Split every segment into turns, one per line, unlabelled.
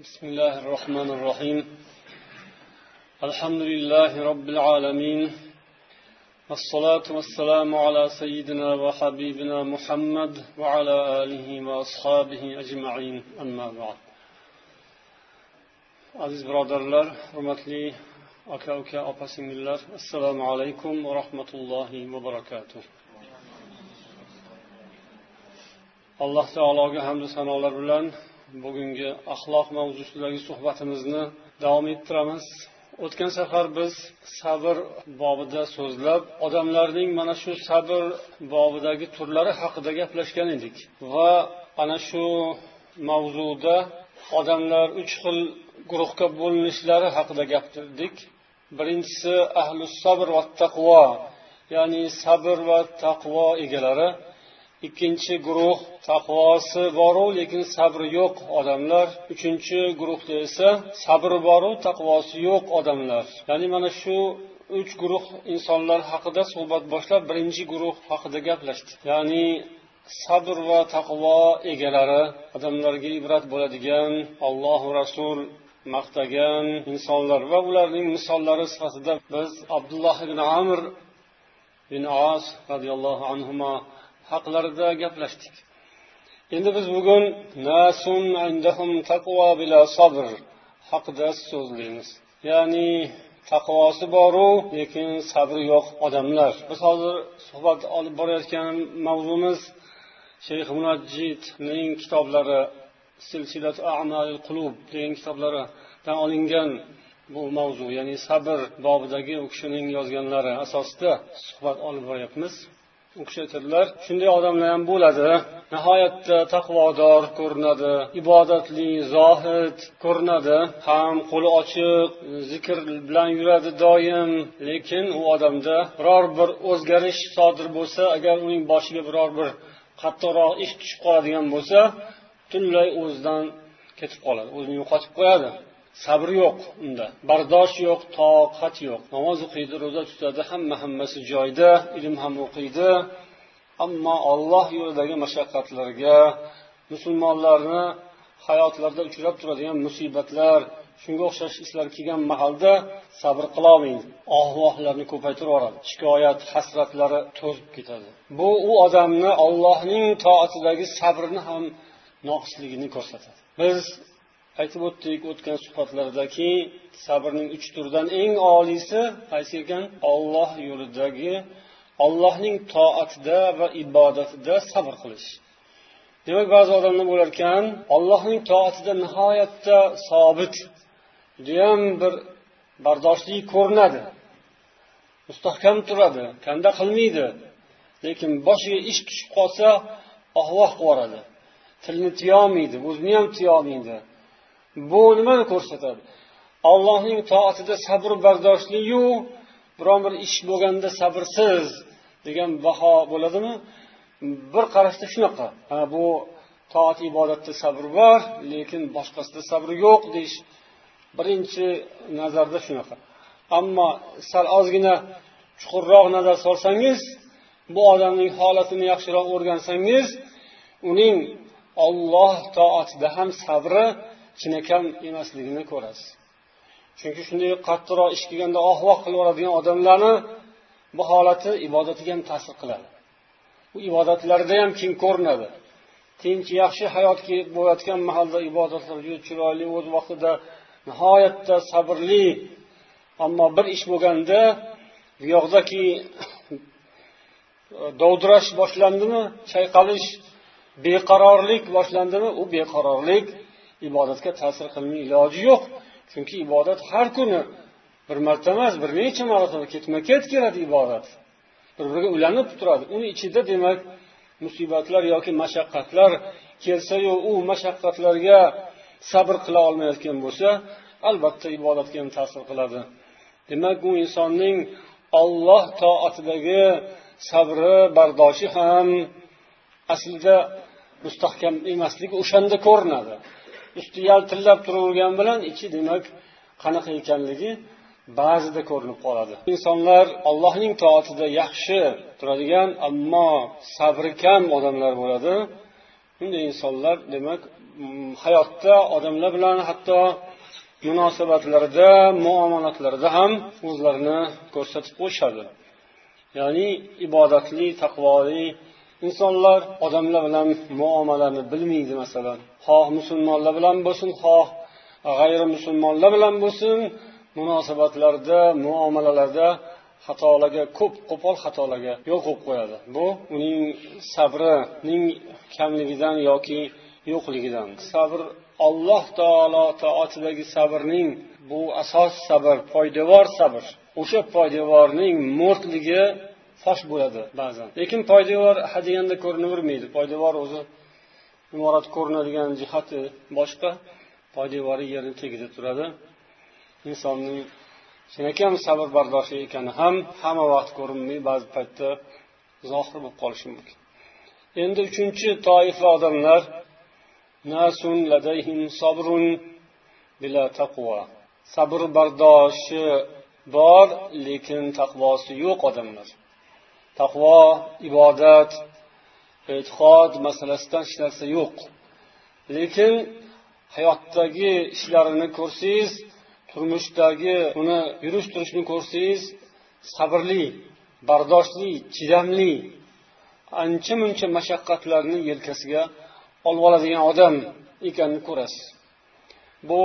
بسم الله الرحمن الرحيم. الحمد لله رب العالمين. والصلاة والسلام على سيدنا وحبيبنا محمد وعلى آله وأصحابه أجمعين. أما بعد. عزيز برادر الله رمت لي أكاوكا أقسم الله السلام عليكم ورحمة الله وبركاته alloh taologa hamdu sanolar bilan bugungi axloq mavzusidagi suhbatimizni davom ettiramiz. O'tgan safar biz sabr bobida so'zlab odamlarning mana shu sabr bobidagi turlari haqida gaplashgan edik. Va ana shu mavzuda odamlar uch xil guruhga bo'linishlari haqida gapirdik. Birinchisi ahli sabr va taqvo ya'ni sabr va taqvo egalari. Ikkinchi guruh taqvosi boru lekin sabri yo'q odamlar. Uchinchi guruhda esa sabri boru taqvosi yo'q odamlar. Ya'ni mana shu uch guruh insonlar haqida suhbat boshlab birinchi guruh haqida gaplashdik. Ya'ni sabr va taqvo egalari odamlarga ibrat bo'ladigan allohu rasul maqtagan insonlar va ularning misollari sifatida biz abdulloh ibn amr bin as roziyallohu anhu haqlarida gaplashdik. Endi biz bugun nasun indahum taqvo bila sabr haqida so'zlaymiz. Ya'ni taqvosi boru lekin sabri yo'q odamlar. Biz hozir suhbat olib borayotgan mavzumiz shayx munajjidning kitoblari silsilat amalil qulub degan kitoblaridan olingan bu mavzu ya'ni sabr bobidagi u kishining yozganlari asosida suhbat olib boryapmiz. U shunday odamlar ham bo'ladi. Nihoyatda taqvodor ko'rinadi ibodatli zohid ko'rinadi. Ham qo'li ochiq zikr bilan yuradi doim. Lekin u odamda biror bir o'zgarish sodir bo'lsa agar uning boshiga biror bir qattiqroq ish tushib qoladigan bo'lsa butunlay o'zidan ketib qoladi o'zini yo'qotib qo'yadi. Sabr yo'q unda. Bardosh yo'q toqat yo'q. Namoz o'qiydi ro'za tutadi hamma hammasi joyida ilm ham o'qiydi. Ammo olloh yo'lidagi mashaqqatlarga musulmonlarni hayotlarida uchrab turadigan musibatlar shunga o'xshash ishlar kelgan mahalda sabr qilolmaydi ohvohlarni ko'paytirib yuboradi. Shikoyat hasratlari to'zib ketadi. Bu u odamni ollohning toatidagi sabrni ham noqisligini ko'rsatadi. Biz aytib o'tdik o'tgan suhbatlardaki sabrning uch turidan eng oliysi qaysi ekan? Olloh yo'lidagi ollohning toatida va ibodatida sabr qilish. Demak ba'zi odamlar bo'lar ekan ollohning toatida nihoyatda sobit judayam bir bardoshli ko'rinadi. Mustahkam turadi kanda qilmaydi lekin boshiga ish tushib qolsa ohvoh qilib yuboradi. Tilni tiyolmaydi o'zini ham tiyolmaydi. Bu nimani ko'rsatadi? Allohning toatida sabr bardoshliyu biron bir ish bo'lganda sabrsiz degan baho bo'ladimi? Bir qarashda shunaqa. Ha bu toat ibodatda sabr bor lekin boshqasida sabr yo'q deyish birinchi nazarda shunaqa. Ammo sal ozgina chuqurroq nazar solsangiz bu odamning holatini yaxshiroq o'rgansangiz uning olloh toatida ham sabri chinakam emasligini ko'rasiz. Chunki shunday qattiqroq ish kelganda oh voh qilib yuboradigan odamlarni bu holati ibodatiga ham ta'sir qiladi. U ibodatlarida ham keyin ko'rinadi. Tinch yaxshi hayot bo'layotgan mahalda ibodatlar juda chiroyli o'z vaqtida nihoyatda sabrli. Ammo bir ish bo'lganda buyoqdaki dovdirash boshlandimi chayqalish beqarorlik boshlandimi u beqarorlik. Ibodatga ta'sir qilmay iloji yo'q. Chunki ibodat har kuni bir marta emas bir necha marotaba ketma ket keladi ibodat. Bir biriga ulanib turadi. Uni ichida demak musibatlar yoki mashaqqatlar kelsayu u mashaqqatlarga sabr qila olmayotgan bo'lsa albatta ibodatga ham ta'sir qiladi. Demak u insonning olloh toatidagi sabri bardoshi ham aslida mustahkam emasligi o'shanda ko'rinadi. Usti yaltillab turavergani bilan ichi demak qanaqa ekanligi ba'zida ko'rinib qoladi. Insonlar allohning toatida yaxshi turadigan ammo sabri kam odamlar bo'ladi. Bunday insonlar demak mm, hayotda odamlar bilan hatto munosabatlarida muomalatlarida ham o'zlarini ko'rsatib qo'yishadi. Ya'ni ibodatli taqvoli insonlar odamlar bilan muomalani bilmaydi masalan. Xoh musulmonlar bilan bo'lsin xoh g'ayri musulmonlar bilan bo'lsin munosabatlarda muomalalarda xatolarga ko'p qo'pol xatolarga yo'l qo'yib qo'yadi. Bu uning sabrining kamligidan yoki yo'qligidan. Sabr alloh taolo toatidagi sabrning bu asos sabr poydevor sabr. O'sha poydevorning mo'rtligi fosh bo'ladi ba'zan. Lekin poydevor hadeganda ko'rinavermaydi. Poydevor o'zi imorat ko'rinadigan jihati boshqa. Poydevori yerni tagida turadi. Insonning chinakam sabr bardoshli ekani ham hamma vaqt ko'rinmay ba'zi paytda zohir bo'lib qolishi mumkin. Endi uchinchi toifa odamlar nasun ladayhim sabrun bila taqvo sabr bardoshi bor lekin taqvosi yo'q odamlar. Taqvo ibodat e'tiqod masalasidan hech narsa yo'q. Lekin hayotdagi ishlarini ko'rsangiz turmushdagi uni yurish turishini ko'rsangiz sabrli bardoshli chidamli ancha muncha mashaqqatlarni yelkasiga olib oladigan odam ekanini ko'rasiz. Bu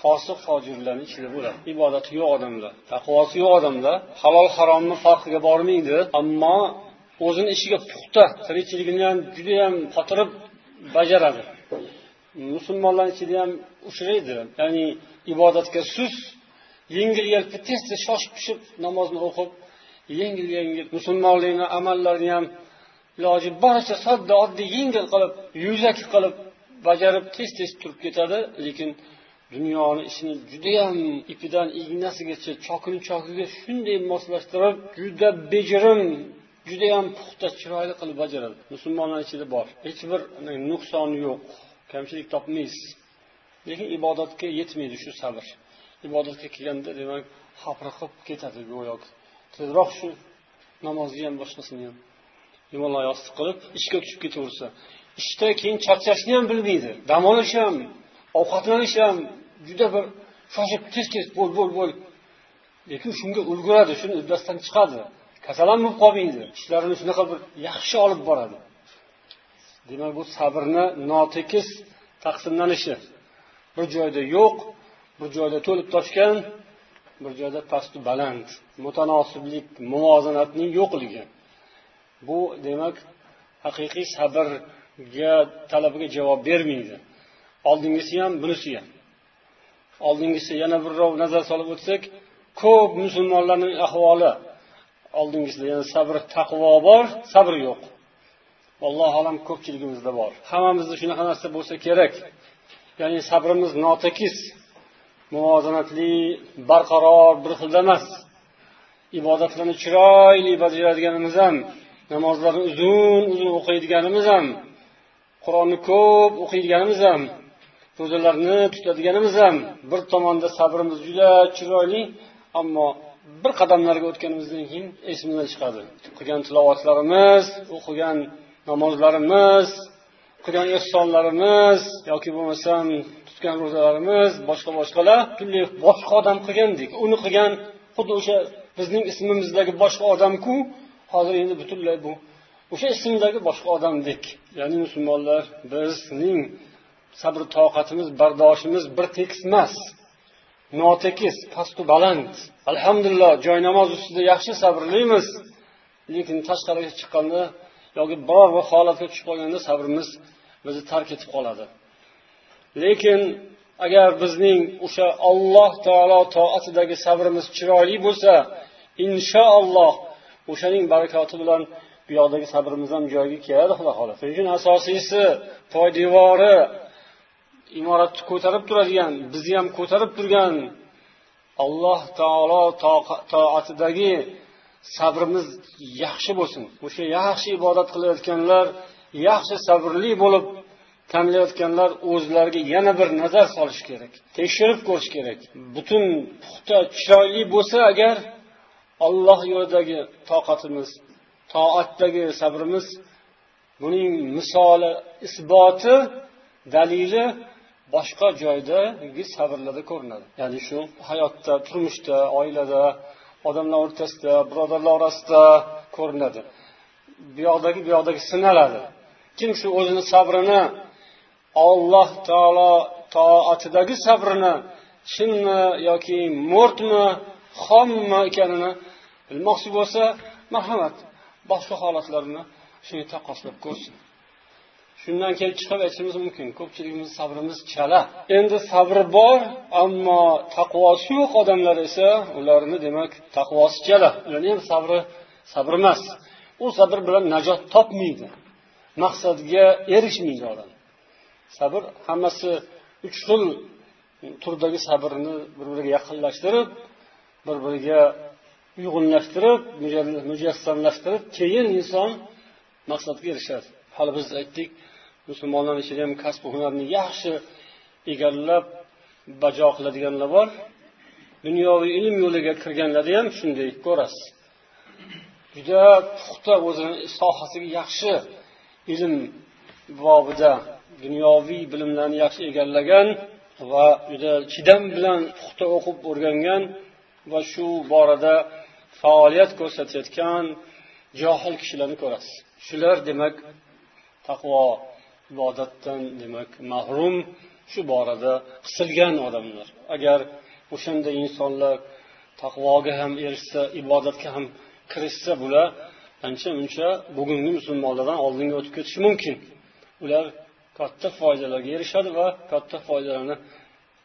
fosiq fojirlarni ichida bo'ladi. Ibodati yo'q odamlar taqvosi yo'q odamlar halol haromni farqiga bormaydi. Ammo o'zini ishiga puxta tirikchiligini ham judayam qotirib bajaradi. Musulmonlar ichida ham uchraydi. Ya'ni ibodatga sust yengil yelpi tez tez shoshib pishib namozni o'qib yengil yengil musulmonlikni amallarini ham iloji boricha sodda oddiy yengil qilib yuzaki qilib bajarib tez tez turib ketadi. Lekin dunyoni ishini judayam ipidan ignasigacha chokini chokiga shunday moslashtirib juda bejirim judayam puxta chiroyli qilib bajaradi musulmonlar ichida bor. Hech bir nuqsoni yo'q. Kamchilik topmaysiz. Lekin ibodatga yetmaydi shu sabr. Ibodatga kelganda demak hapriqib ketadi go'yoki. Tezroq shu namozni ham boshqasini ham yumaloq yostiq qilib ishga tushib ketaversa. Ishda keyin charchashni ham bilmaydi. Dam olish ham ovqatlanish ham juda bir shoshib tez tez bo'l bo'l bo'l. Lekin shunga ulguradi shuni uddasidan chiqadi. Kasal ham bo'lib qolmaydi. Ishlarini shunaqa bir yaxshi olib boradi. Demak bu sabrni notekis taqsimlanishi. Bir joyda yo'q bir joyda to'lib toshgan bir joyda pastu baland mutanosiblik muvozanatning yo'qligi. Bu demak haqiqiy sabrga talabiga javob bermaydi. Oldingisi ham bunisi ham. Oldingisi yana birrov nazar solib o'tsak ko'p musulmonlarning ahvoli. Oldingisida yana sabr taqvo bor sabr yo'q. Allohu alam ko'pchiligimizda bor. Hammamizda shunaqa narsa bo'lsa kerak. Ya'ni sabrimiz notekis muvozanatli barqaror bir xilda emas. Ibodatlarni chiroyli bajaradiganimiz ham namozlarni uzun uzun o'qiydiganimiz ham qur'onni ko'p o'qiydiganimiz ham ro'zalarni tutadiganimiz ham bir tomonda sabrimiz juda chiroyli ammo bir qadamlarga o'tganimizdan keyin esimizdan chiqadi. Qilgan tilovatlarimiz o'qigan namozlarimiz qilgan ehsonlarimiz yoki bo'lmasam tutgan ro'zalarimiz boshqa boshqalar turli boshqa odam qilgandek uni qilgan xuddi o'sha bizning ismimizdagi boshqa odamku hozir endi butunlay bu o'sha ismdagi boshqa odamdek ya'ni musulmonlar bizning sabr toqatimiz bardoshimiz bir tekis emas. Notekis pastu baland. Alhamdulillah joy namoz ustida yaxshi sabrlimiz. Lekin tashqariga chiqqanda yoki biror bir holatga tushib qolganda sabrimiz bizni tark etib qoladi. Lekin agar bizning o'sha alloh taolo toatidagi sabrimiz chiroyli bo'lsa inshaalloh o'shaning barakoti bilan bu yoqdagi sabrimiz ham joyiga keladi xudo xohlasa. Shuning uchun asosiysi poydevori imoratni ko'tarib turadigan bizni ham ko'tarib turgan alloh taolo toatidagi sabrimiz yaxshi bo'lsin. O'sha yaxshi ibodat qilayotganlar yaxshi sabrli bo'lib tanlayotganlar o'zlariga yana bir nazar solish kerak tekshirib ko'rish kerak. Butun puxta chiroyli bo'lsa agar olloh yo'lidagi toqatimiz toatdagi sabrimiz buning misoli isboti dalili boshqa joydagi sabrlarda ko'rinadi. Ya'ni shu hayotda turmushda oilada odamlar o'rtasida birodarlar orasida ko'rinadi. Bu yoqdagi bu yoqdagi sinaladi. Kim shu o'zini sabrini olloh taolo toatidagi sabrini chinmi yoki mo'rtmi xommi ekanini bilmoqchi bo'lsa marhamat boshqa holatlarni shunga taqqoslab ko'rsin. Shundan kelib chiqib aytishimiz mumkin. Ko'pchiligimiz sabrimiz chala. Endi sabri bor ammo taqvosi yo'q odamlar esa. Ularni demak taqvosi chala. Ularni ham sabri sabr emas. U sabr bilan najot topmaydi. Maqsadga erishmaydi odam. Sabr hammasi uch xil turdagi sabrni bir biriga yaqinlashtirib bir biriga uyg'unlashtirib mujassamlashtirib keyin inson maqsadga erishadi. Hali biz aytdik musulmonlar ichida ham kasb hunarni yaxshi egallab bajo qiladiganlar bor. Dunyoviy ilm yo'liga kirganlarni ham shunday ko'rasiz. Juda puxta o'zini sohasiga yaxshi ilm bobida dunyoviy bilimlarni yaxshi egallagan va juda chidam bilan puxta o'qib o'rgangan va shu borada faoliyat ko'rsatayotgan johil kishilarni ko'rasiz. Shular demak taqvo ibodatdan demak mahrum shu borada qisilgan odamlar. Agar o'shanday insonlar taqvoga ham erishsa ibodatga ham kirishsa bular ancha muncha bugungi musulmonlardan oldinga o'tib ketishi mumkin. Ular katta foydalarga erishadi va katta foydalarni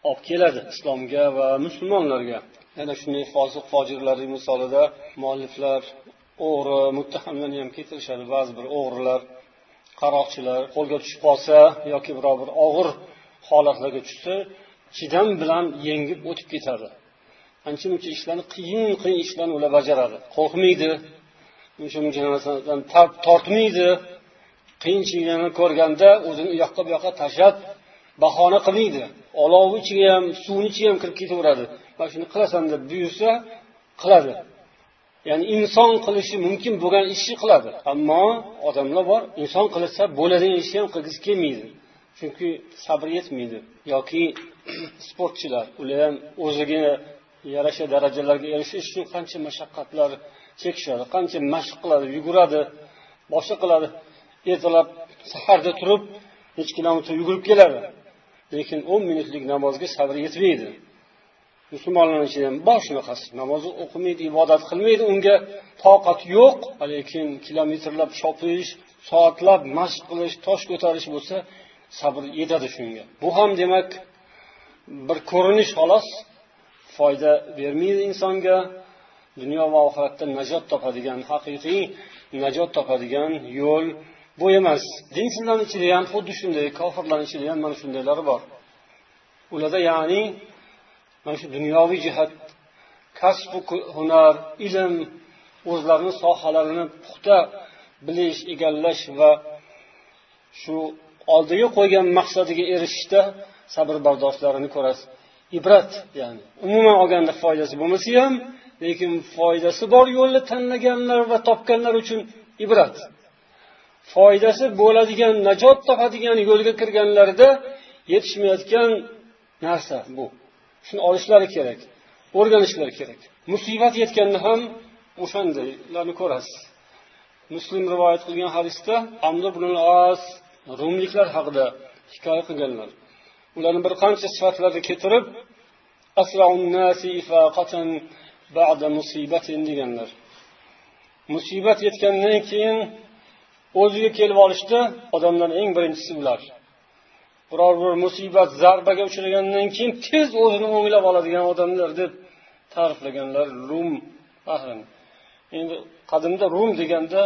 olib keladi islomga va musulmonlarga. Yana shunday fosiq fojirlarning misolida mualliflar o'g'ri muttahamlarni ham keltirishadi. Ba'zi bir o'g'rilar qaroqchilar qo'lga tushib qolsa yoki biror bir og'ir holatlarga tushsa chidam bilan yengib o'tib ketadi. Ancha muncha ishlarni qiyin qiyin ishlarni ular bajaradi. Qo'rqmaydi. Uncha muncha narsadan tortmaydi. Qiyinchiliklarni ko'rganda o'zini u yoqqa bu yoqqa tashlab bahona qilmaydi. Olovni ichiga ham suvni ichiga ham kirib ketaveradi. Mana shuni qilasan deb buyursa qiladi. Ya'ni inson qilishi mumkin bo'lgan ishni qiladi. Ammo odamlar bor inson qilsa bo'ladigan ishni ham qilgisi kelmaydi. Chunki sabr yetmaydi. Yoki sportchilar ular ham o'ziga yarasha darajalarga erishish uchun qancha mashaqqatlar chekishadi qancha mashq qiladi yuguradi boshqa qiladi. Ertalab saharda turib necha kilometr yugurib keladi. Lekin o'n minutlik namozga sabri yetmaydi. Musulmonlarni ichida ham bor shunaqasi namoz o'qimaydi ibodat qilmaydi unga toqat yo'q. Lekin kilometrlab chopish soatlab mashq qilish tosh ko'tarish bo'lsa sabr yetadi shunga. Bu ham demak bir ko'rinish xolos foyda bermaydi insonga. Dunyo va oxiratda najot topadigan haqiqiy najot topadigan yo'l bu emas. Dinsizlarni ichida ham xuddi shunday kofirlarni ichida ham mana shundaylari bor. Ularda ya'ni mana shu dunyoviy jihat kasbu hunar ilm o'zlarini sohalarini puxta bilish egallash va shu oldiga qo'ygan maqsadiga erishishda sabr bardoshlarini ko'rasiz. Ibrat ya'ni umuman olganda foydasi bo'lmasa ham lekin foydasi bor yo'lni tanlaganlar va topganlar uchun ibrat. Foydasi bo'ladigan najot topadigan yo'lga kirganlarida yetishmayotgan narsa bu. Shuni olishlari kerak o'rganishlari kerak. Musibat yetganda ham o'shandaylarni ko'rasiz. Muslim rivoyat qilgan hadisda amr ibn as rumliklar haqida hikoya qilganlar. Ularni bir qancha sifatlarni keltirib deganlar. Musibat yetgandan keyin o'ziga kelib olishdi odamlar eng birinchisi ular. Biror bir musibat zarbaga uchragandan keyin tez o'zini o'nglab oladigan odamlar deb ta'riflaganlar rum ahlini endi qadimda rum deganda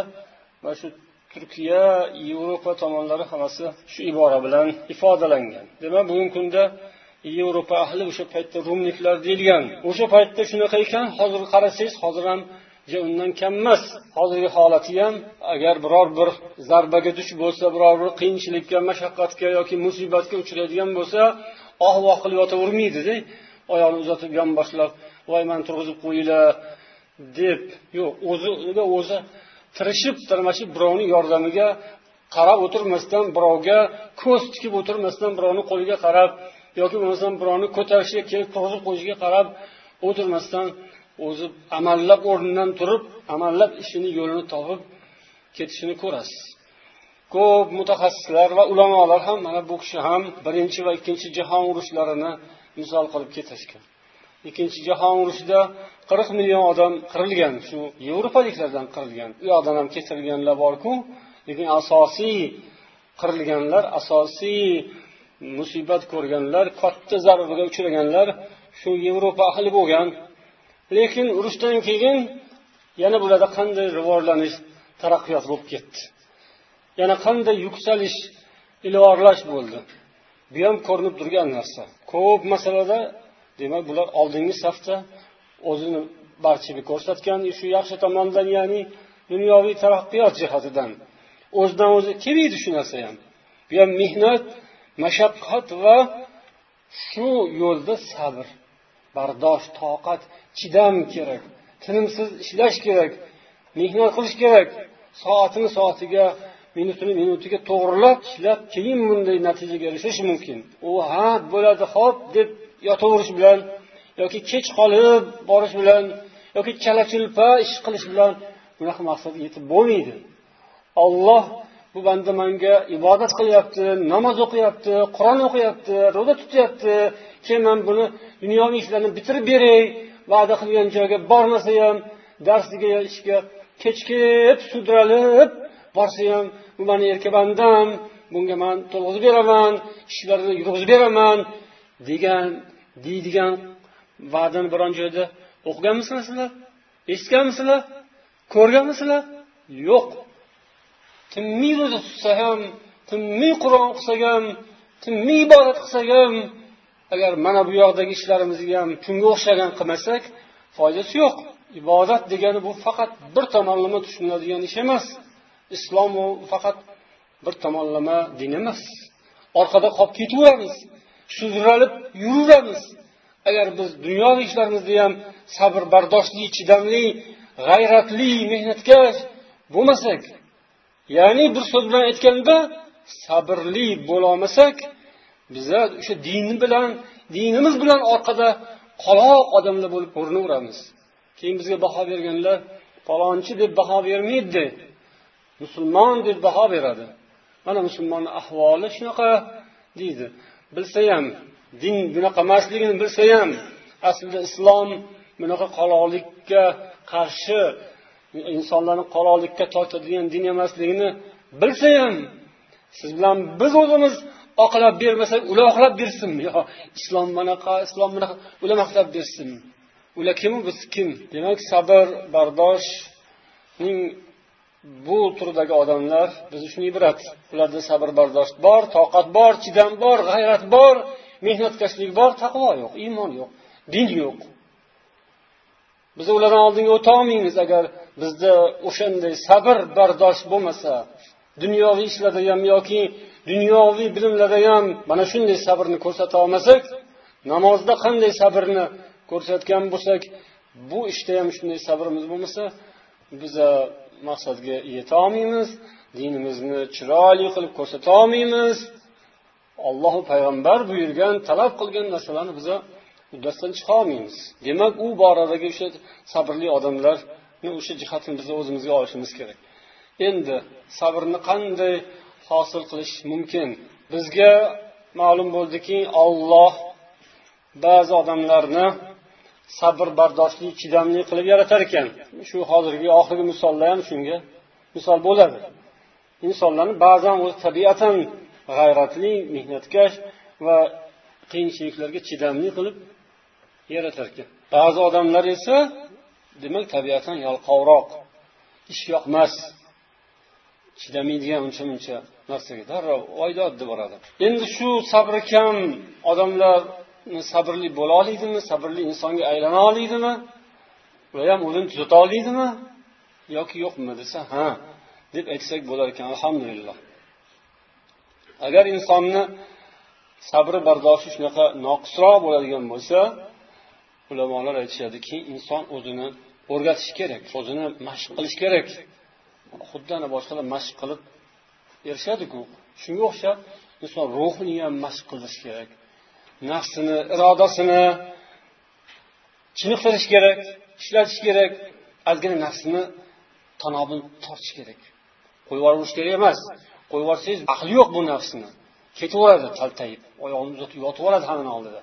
mana shu turkiya yevropa tomonlari hammasi shu ibora bilan ifodalangan. Demak bugungi kunda yevropa ahli o'sha paytda rumliklar deyilgan. O'sha paytda shunaqa ekan hozir qarasangiz hozir ham undan kam emas. Hozirgi holati ham agar biror bir zarbaga duch bo'lsa biror bir qiyinchilikka mashaqqatga yoki musibatga uchraydigan bo'lsa oh voh qilib yotavermaydida oyog'ini uzatib yonboshlab voy mani turg'izib qo'yinglar deb yo'q o'ziga o'zi tirishib tirmashib birovni yordamiga qarab o'tirmasdan birovga ko'z tikib o'tirmasdan birovni qo'liga qarab yoki bo'lmasam birovni ko'tarishga kelib turg'izib qo'yishiga qarab o'tirmasdan o'zi amallab o'rnidan turib amallab ishini yo'lini topib ketishini ko'rasiz. Ko'p mutaxassislar va ulamolar ham mana bu kishi ham birinchi va ikkinchi jahon urushlarini misol qilib ketishgan. Ikkinchi jahon urushida qirq million odam qirilgan shu yevropaliklardan qirilgan. U yoqdan ham keltirilganlar borku lekin asosiy qirilganlar asosiy musibat ko'rganlar katta zarbaga uchraganlar shu yevropa ahli bo'lgan. Lekin urushdan keyin yana bularda qanday rivojlanish taraqqiyot bo'lib ketdi? Yana qanday yuksalish ilg'orlash bo'ldi? Bu ham ko'rinib turgan narsa. Ko'p masalada demak bular oldingi safda o'zini barchaga ko'rsatgan shu yaxshi tomondan ya'ni dunyoviy taraqqiyot jihatidan o'zidan o'zi kelmaydi shu narsa ham bu ham mehnat mashaqqat va shu yo'lda sabr. Bardosh toqat chidam kerak tinimsiz ishlash kerak mehnat qilish kerak. Soatini soatiga minutini minutiga to'g'rilab ishlab keyin bunday natijaga erishish mumkin. U ha bo'ladi ho'p deb yotaverish bilan yoki kech qolib borish bilan yoki chala chulpa ish qilish bilan bunaqa maqsadga yetib bo'lmaydi. Olloh bu banda manga ibodat qilyapti namoz o'qiyapti qur'on o'qiyapti ro'za tutyapti. Keyin man buni dunyoviy ishlarni bitirib beray va'da qilgan joyga bormasa ham darsiga ishga kechikib sudralib borsa ham bu mani erka bandam bunga man to'lg'izib beraman ishlarini yurg'izib beraman degan deydigan va'dani biron joyda o'qiganmisizlar sizlar eshitganmisizlar ko'rganmisizlar? Yo'q. Tinmay ro'za tutsa ham tinmay qur'on o'qisa ham tinmay ibodat qilsa ham agar mana bu yoqdagi ishlarimizga ham shunga o'xshagan qilmasak foydasi yo'q. Ibodat degani bu faqat bir tomonlama tushuniladigan ish emas. Islom u faqat bir tomonlama din emas. Orqada qolib ketaveramiz sudralib yuraveramiz. Agar biz dunyoviy ishlarimizda ham sabr bardoshli chidamli g'ayratli mehnatkash bo'lmasak ya'ni bir so'z bilan aytganda sabrli bo'lolmasak biza o'sha din bilan dinimiz bilan orqada qoloq odamlar bo'lib ko'rinaveramiz. Keyin bizga baho berganlar palonchi deb baho bermaydi musulmon deb baho beradi. Mana musulmonni ahvoli shunaqa deydi. Bilsa ham din bunaqa emasligini bilsa ham aslida islom bunaqa qoloqlikka qarshi insonlarni qorolikka tortadigan din emasligini bilsa ham siz bilan biz o'zimiz oqlab bermasak ular oqlab bersin. Yo islom bunaqa islom bunaqa ular maqtab bersin. Ular kimu biz kim? Demak sabr bardoshning bu turdagi odamlar biz uchun ibrat. Ularda sabr bardosh bor toqat bor chidam bor g'ayrat bor mehnatkashlik bor taqvo yo'q iymon yo'q din yo'q. Biz ulardan oldinga o'tolmaymiz agar bizda o'shanday sabr bardosh bo'lmasa dunyoviy ishlarda ham yoki dunyoviy bilimlarda ham mana shunday sabrni ko'rsata olmasak namozda qanday sabrni ko'rsatgan bo'lsak bu ishda ham shunday sabrimiz bo'lmasa biza maqsadga yeta olmaymiz dinimizni chiroyli qilib ko'rsata olmaymiz. Ollohu payg'ambar buyurgan talab qilgan narsalarni biza uddasidan chiqa olmaymiz. Demak u boradagi o'sha sabrli odamlar o'sha jihatini biz o'zimizga olishimiz kerak. Endi sabrni qanday hosil qilish mumkin? Bizga ma'lum bo'ldiki olloh ba'zi odamlarni sabr bardoshli chidamli qilib yaratar ekan. Shu hozirgi oxirgi misollar ham shunga misol bo'ladi. Insonlarni ba'zan o'zi tabiatan g'ayratli mehnatkash va qiyinchiliklarga chidamli qilib yaratar ekan. Ba'zi odamlar esa demak tabiatan yalqovroq ishyoqmas chidamaydigan uncha muncha narsaga darrov oydod deb boradi. Endi shu sabri kam odamlar sabrli bo'la oladimi sabrli insonga aylana oladimi ular ham o'zini tuzata oladimi yoki yo'qmi desa ha deb aytsak bo'lar ekan alhamdulillah. Agar insonni sabri bardoshi shunaqa noqisroq bo'ladigan bo'lsa ulamolar aytishadiki inson o'zini o'rgatishi kerak o'zini mashq qilish kerak. Xuddi ana boshqalar mashq qilib erishadiku. Shunga o'xshab inson ruhini ham mashq qilish kerak nafsini irodasini chiniqtirish kerak ishlatish kerak ozgina nafsini tanobini tortish kerak. Qo'yib yuborish kerak emas. Qo'yib yuborsangiz aqli yo'q bu nafsini ketaveradi taltayib oyog'ini uzatib yotib yuboradi hammani oldida.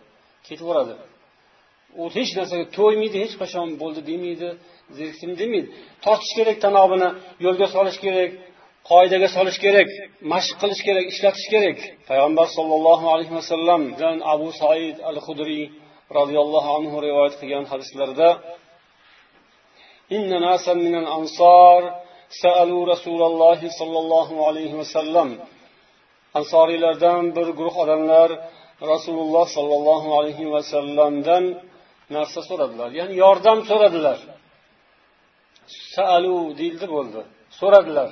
Ketaveradi. u hech narsaga to'ymaydi hech qachon bo'ldi demaydi zerikdim demaydi tortish kerak tanobini yo'lga solish kerak qoidaga solish kerak mashq qilish kerak ishlatish kerak payg'ambar sollallohu alayhi vasallamdan abu said al hudriy roziyallohu anhu rivoyat qilgan hadislarida إن ناسا من الأنصار سألوا رسول الله صلى الله عليه وسلم ansoriylardan bir guruh odamlar rasululloh sollallohu alayhi vasallamdan narsa so'radilar. Ya'ni yordam so'radilar. Salu deyildi bo'ldi. So'radilar.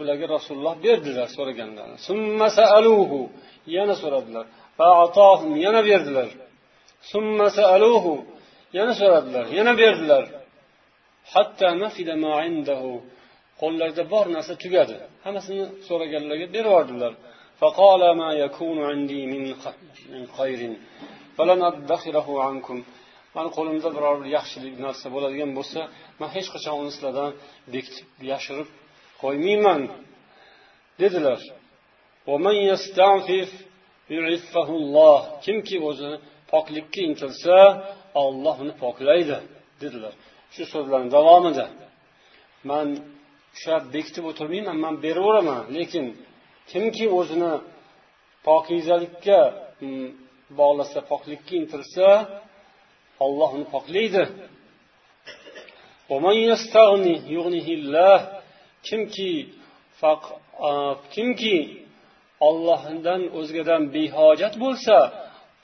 Ularga rasululloh berdilar so'raganlarini yana so'radilar. Yana berdilar. Yana so'radilar. Yana berdilar. Qo'llarida bor narsa tugadi. Hammasini so'raganlarga berib yubordilar. فقال ما يكون عندي من من خير. فلن أدخره عنكم. mani qo'limda biror bir yaxshilik narsa bo'ladigan bo'lsa man hech qachon uni sizlardan bekitib yashirib qo'ymayman dedilar. kimki o'zini poklikka intilsa olloh uni poklaydi dedilar. Shu so'zlarni davomida. Man ushlab bekitib o'tirmayman man beraveraman lekin kimki o'zini pokizalikka mm, bog'lasa poklikka intilsa olloh uni poklaydi. Kimki kimki ollohdan o'zgadan behojat bo'lsa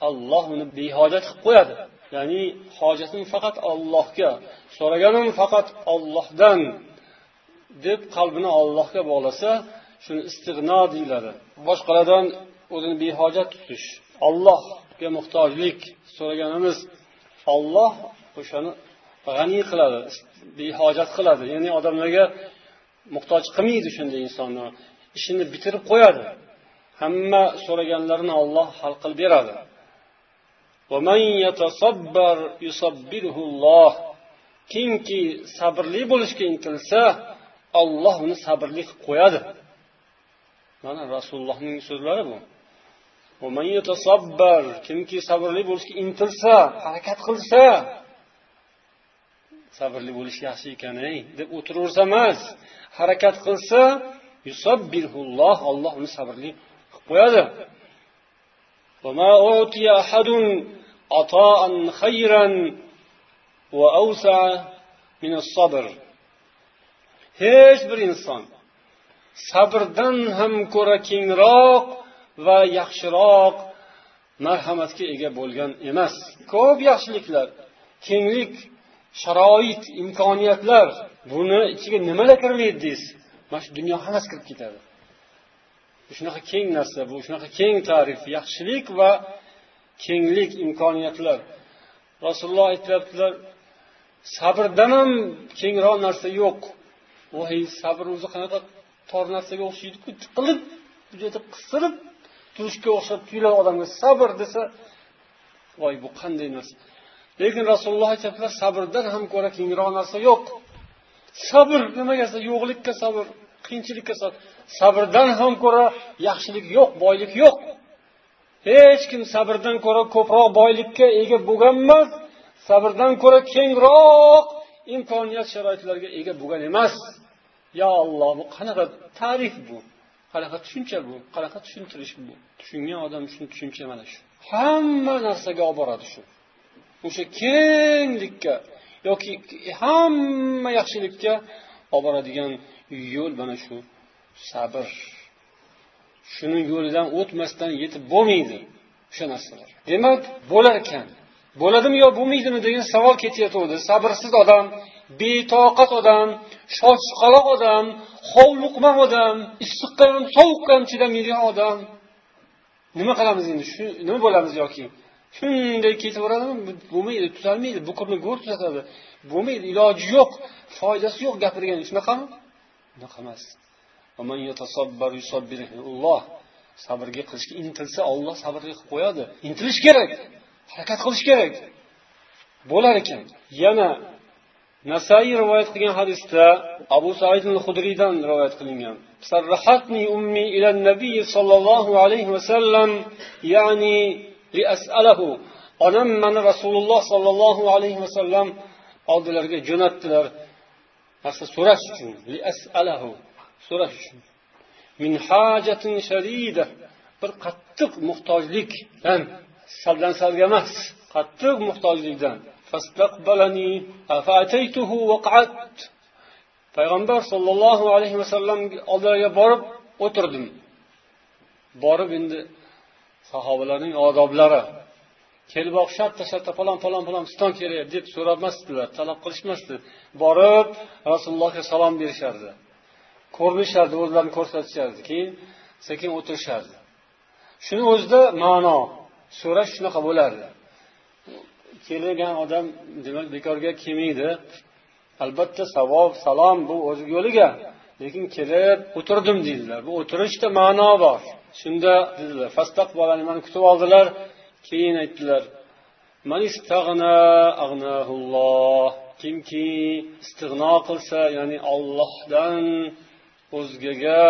olloh uni behojat qilib qo'yadi. Ya'ni hojatim faqat ollohga so'raganim faqat ollohdan deb qalbini ollohga bog'lasa shuni istig'no deyiladi. Boshqalardan o'zini behojat tutish. Ollohga muhtojlik so'raganimiz olloh o'shani g'aniy qiladi behojat qiladi. Ya'ni odamlarga muhtoj qilmaydi shunday insonni. Ishini bitirib qo'yadi. Hamma so'raganlarini olloh hal qilib beradi. Kimki sabrli bo'lishga intilsa olloh uni sabrli qilib qo'yadi mana rasulullohning so'zlari bu kimki sabrli bo'lishga intilsa harakat qilsa sabrli bo'lish yaxshi ekan ey deb o'tiraversa emas harakat qilsa olloh uni sabrli qilib qo'yadi عطاء خيرا وأوسع من الصبر hech bir inson sabrdan ham ko'ra kengroq va yaxshiroq marhamatga ega bo'lgan emas. Ko'p yaxshiliklar kenglik sharoit imkoniyatlar buni ichiga nimalar kirmaydi deysiz mana shu dunyo hammasi kirib ketadi. Shunaqa keng narsa bu shunaqa keng ta'rif yaxshilik va kenglik imkoniyatlar. Rasululloh aytyaptilar sabrdan ham kengroq narsa yo'q. Voy sabr o'zi qanaqa tor narsaga o'xshaydiku tiqilib bu yerda qisirib turishga o'xshab tuyuladi odamga sabr desa voy bu qanday narsa? Lekin rasululloh aytyaptilar sabrdan ham ko'ra kengroq narsa yo'q. Sabr nimaga yo'qlikka sabr qiyinchilikka sabr. Sabrdan ham ko'ra yaxshilik yo'q boylik yo'q. Hech kim sabrdan ko'ra ko'proq boylikka ega bo'lgan emas sabrdan ko'ra kengroq imkoniyat sharoitlarga ega bo'lgan emas. Yo alloh bu qanaqa ta'rif bu? Qanaqa tushuncha bu? Qanaqa tushuntirish bu? Tushungan odam uchun tushuncha mana shu. Hamma narsaga olib boradi shu. O'sha kenglikka yoki hamma yaxshilikka olib boradigan yo'l mana shu sabr. Shuni yo'lidan o'tmasdan yetib bo'lmaydi o'sha narsalar. Demak bo'lar ekan bo'ladimi yo bo'lmaydimi degan savol ketayotgandi sabrsiz odam betoqat odam shoshqaloq odam hovliqma odam issiqqa ham sovuqqa ham chidamaydigan odam. Nima qilamiz endi? Shu nima bo'lamiz yoki? Shunday ketaveradimi? Bo'lmaydi tuzalmaydi. Bukurni go'r tuzatadi. Bo'lmaydi iloji yo'q foydasi yo'q gapirgan. Shunaqami unaqa emas. Sabrga qilishga intilsa olloh sabrga qilib qo'yadi. Intilish kerak harakat qilish kerak. Bo'lar ekan. Yana nasaiy rivoyat qilgan hadisda abu said hudriydan rivoyat qilingan. Sarrahatni ummi ila nabiy sollallohu alayhi vasallam ya'ni lias'alahu onam mani rasululloh sollallohu alayhi vasallam oldilariga jo'natdilar. Narsa so'rash uchun lias'alahu so'rash uchun. Min hajatin sharida bir qattiq muhtojlikdan saldan salga emas qattiq muhtojlikdan. Payg'ambar sollallohu alayhi vasallam oldilariga borib o'tirdim borib endi sahobalarning odoblari kelib shartta shartta falon falon falon piston kerak deb so'ramasdilar talab qilishmasdi borib rasulullohga salom berishardi ko'rinishardi o'zlarini ko'rsatishardi keyin sekin o'tirishardi shuni o'zida ma'no so'rash shunaqa bo'lardi kelgan odam demak bekorga kelmaydi. Albatta savob salom bu o'z yo'liga. Lekin kelib o'tirdim deydilar bu o'tirishda ma'no bor. Shunda dedilar mani kutib oldilar. Keyin aytdilar kimki istig'no qilsa ya'ni ollohdan o'zgaga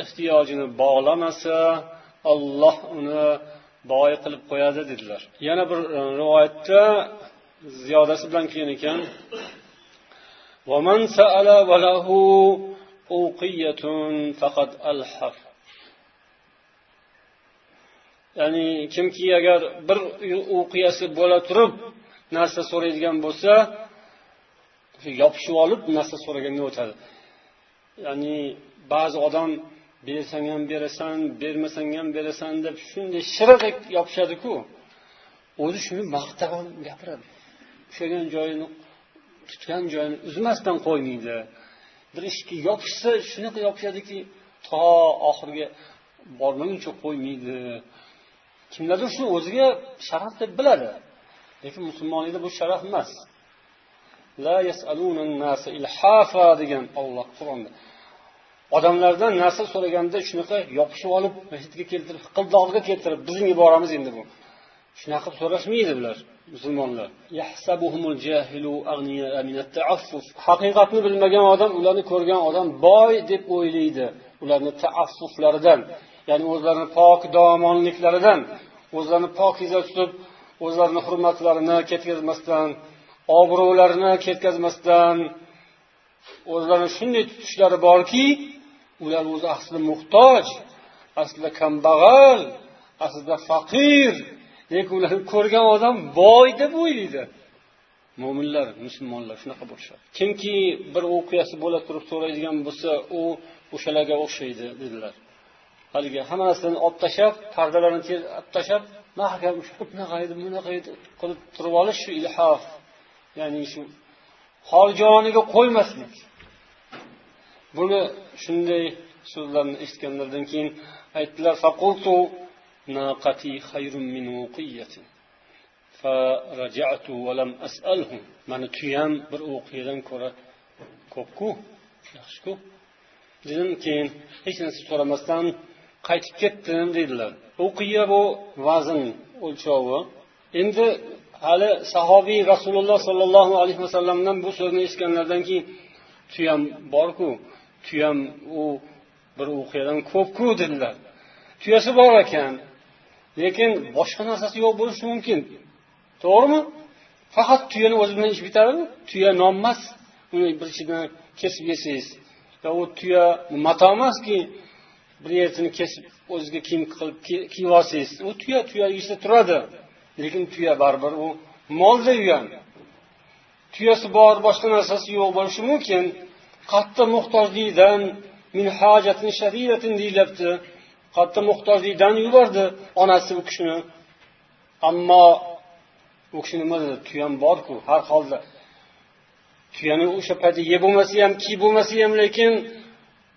ehtiyojini bog'lamasa olloh uni boy qilib qo'yadi dedilar. Yana bir e, rivoyatda ziyodasi bilan kelgan ekan. Ya'ni kimki agar bir o'qiyasi bo'la turib narsa so'raydigan bo'lsa yopishib olib narsa so'raganga o'tadi. Ya'ni ba'zi odam bersang ham berasan bermasang ham berasan deb shunday shiradek yopishadiku o'zi shuni maqtab ham gapiradi. Ushlagan joyini tutgan joyini uzmasdan qo'ymaydi bir ishga yopishsa shunaqa yopishadiki to oxiriga bormaguncha qo'ymaydi kimlardir shuni o'ziga sharaf deb biladi lekin musulmonlikda bu sharaf emas. La degan olloh qur'onda odamlardan narsa so'raganda shunaqa yopishib olib masjidga keltirib hiqildog'iga keltirib bizning iboramiz endi bu. Shunaqa qilib so'rashmaydi bular musulmonlar. Haqiqatni bilmagan odam ularni ko'rgan odam boy deb o'ylaydi ularni taaffuflaridan ya'ni o'zlarini pok domonliklaridan. O'zlarini pokiza tutib o'zlarini hurmatlarini ketkazmasdan obro'larini ketkazmasdan. O'zlarini shunday tutishlari borki ular o'zi aslida muhtoj aslida kambag'al aslida faqir lekin ularni ko'rgan odam boy deb o'ylaydi. Mo'minlar musulmonlar shunaqa bo'lishadi. Kimki bir o'qiyasi bo'la turib so'raydigan bo'lsa u o'shalarga o'xshaydi dedilar. Haligi hamma narsani olib tashlab pardalarni olib tashlab bunaqa edi bunaqa edi qilib turib olish shu ilhof. Ya'ni shu holjoniga qo'ymaslik. Buni shunday so'zlarni eshitganlaridan keyin aytdilar mani tuyam bir o'qiyadan ko'ra ko'pku yaxshiku. Dedim keyin hech narsa so'ramasdan qaytib ketdim dedilar. O'qiya bu vazn o'lchovi. Endi hali sahobiy rasululloh sollallohu alayhi vasallamdan bu so'zni eshitganlaridan keyin tuyam borku tuyam u bir o'qiyadan ko'pku dedilar. Tuyasi bor ekan lekin boshqa narsasi yo'q bo'lishi mumkin. To'g'rimi? Faqat tuyani o'zi bilan ish bitadimi tuya non emas. Uni bir ichidan kesib yesangiz u tuya mato emaski bir yerini kesib o'zizga kiyim qilib kiyib olsangiz u tuya tuya ishda turadi. Lekin tuya baribir u molda yugan tuyasi bor boshqa narsasi yo'q bo'lishi mumkin. Qattiq muhtojlikdan min hojatin shadidatin deyilyapti qattiq muhtojlikdan yubordi onasi u kishini. Ammo u kishi nima dedi tuyam borku har holda. Tuyani o'sha paytda yeb bo'lmasa ham kiyib bo'lmasa ham lekin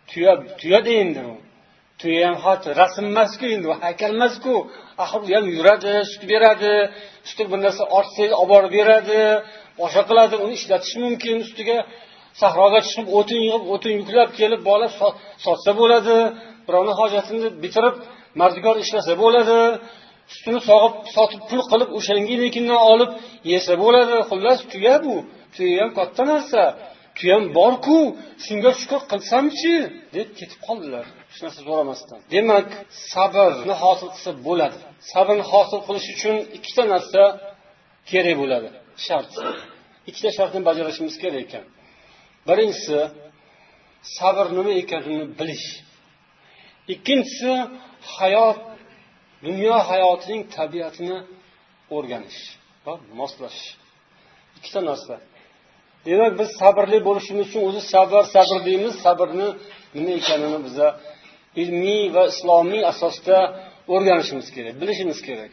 tuya tuyada endi u. Tuya ham rasm emasku endi u haykal emasku. Axir u ham yuradi sut beradi ustiga bir narsa ortsangiz olib borib beradi. O'sha qiladi uni ishlatish mumkin ustiga sahroga chiqib o'tin yig'ib o'tin yuklab kelib bola sotsa bo'ladi birovni hojatini bitirib mardikor ishlasa bo'ladi sutini sog'ib sotib pul qilib o'shanginikidan olib yesa bo'ladi. Xullas tuya bu. Tuya ham katta narsa. Tuyam borku. Shunga shukur qilsamchi deb ketib qoldilar. Hech narsa so'ramasdan demak sabrni hosil qilsa bo'ladi. Sabrni hosil qilish uchun ikkita narsa kerak bo'ladi. Shart. Ikkita shartni bajarishimiz kerak ekan. Birinchisi sabr nima ekanini bilish. Ikkinchisi hayot dunyo hayotining tabiatini o'rganish va moslashish. Ikkita narsa. Demak biz sabrli bo'lishimiz uchun o'zi sabr sabr deymiz. Sabrni nima ekanini biza ilmiy va islomiy asosda o'rganishimiz kerak bilishimiz kerak.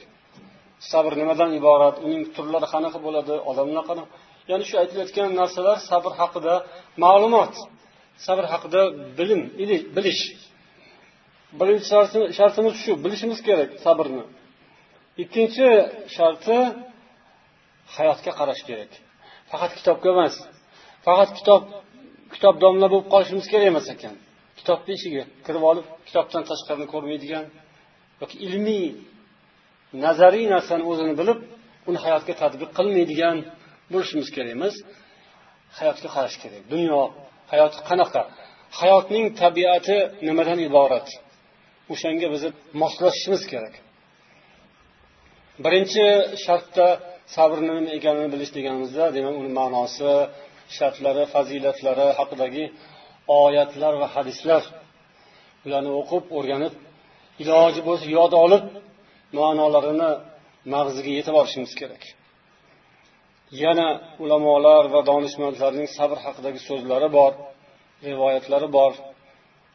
Sabr nimadan iborat? Uning turlari qanaqa bo'ladi? Odamlar qanaqa? Ya'ni shu aytilayotgan narsalar sabr haqida ma'lumot. Sabr haqida bilim bilish. Birinchi shartimiz shu bilishimiz kerak sabrni. Ikkinchi sharti hayotga qarash kerak. Faqat kitobga emas. Faqat kitob kitob domla bo'lib qolishimiz kerak emas ekan. Kitobni ishiga kirib olib kitobdan tashqarini ko'rmaydigan yoki ilmiy nazariy narsani o'zini bilib uni hayotga tadbiq qilmaydigan bo'lishimiz kerak emas. Hayotga qarash kerak. Dunyo hayoti qanaqa? Hayotning tabiati nimadan iborat? O'shanga bizni moslashishimiz kerak. Birinchi shartda sabrni nima ekanini bilish deganimizda demak uni ma'nosi shartlari fazilatlari haqidagi oyatlar va hadislar. Ularni o'qib o'rganib iloji bo'lsa yod olib ma'nolarini mag'ziga yetib olishimiz kerak. Yana ulamolar va donishmandlarning sabr haqidagi so'zlari bor rivoyatlari bor.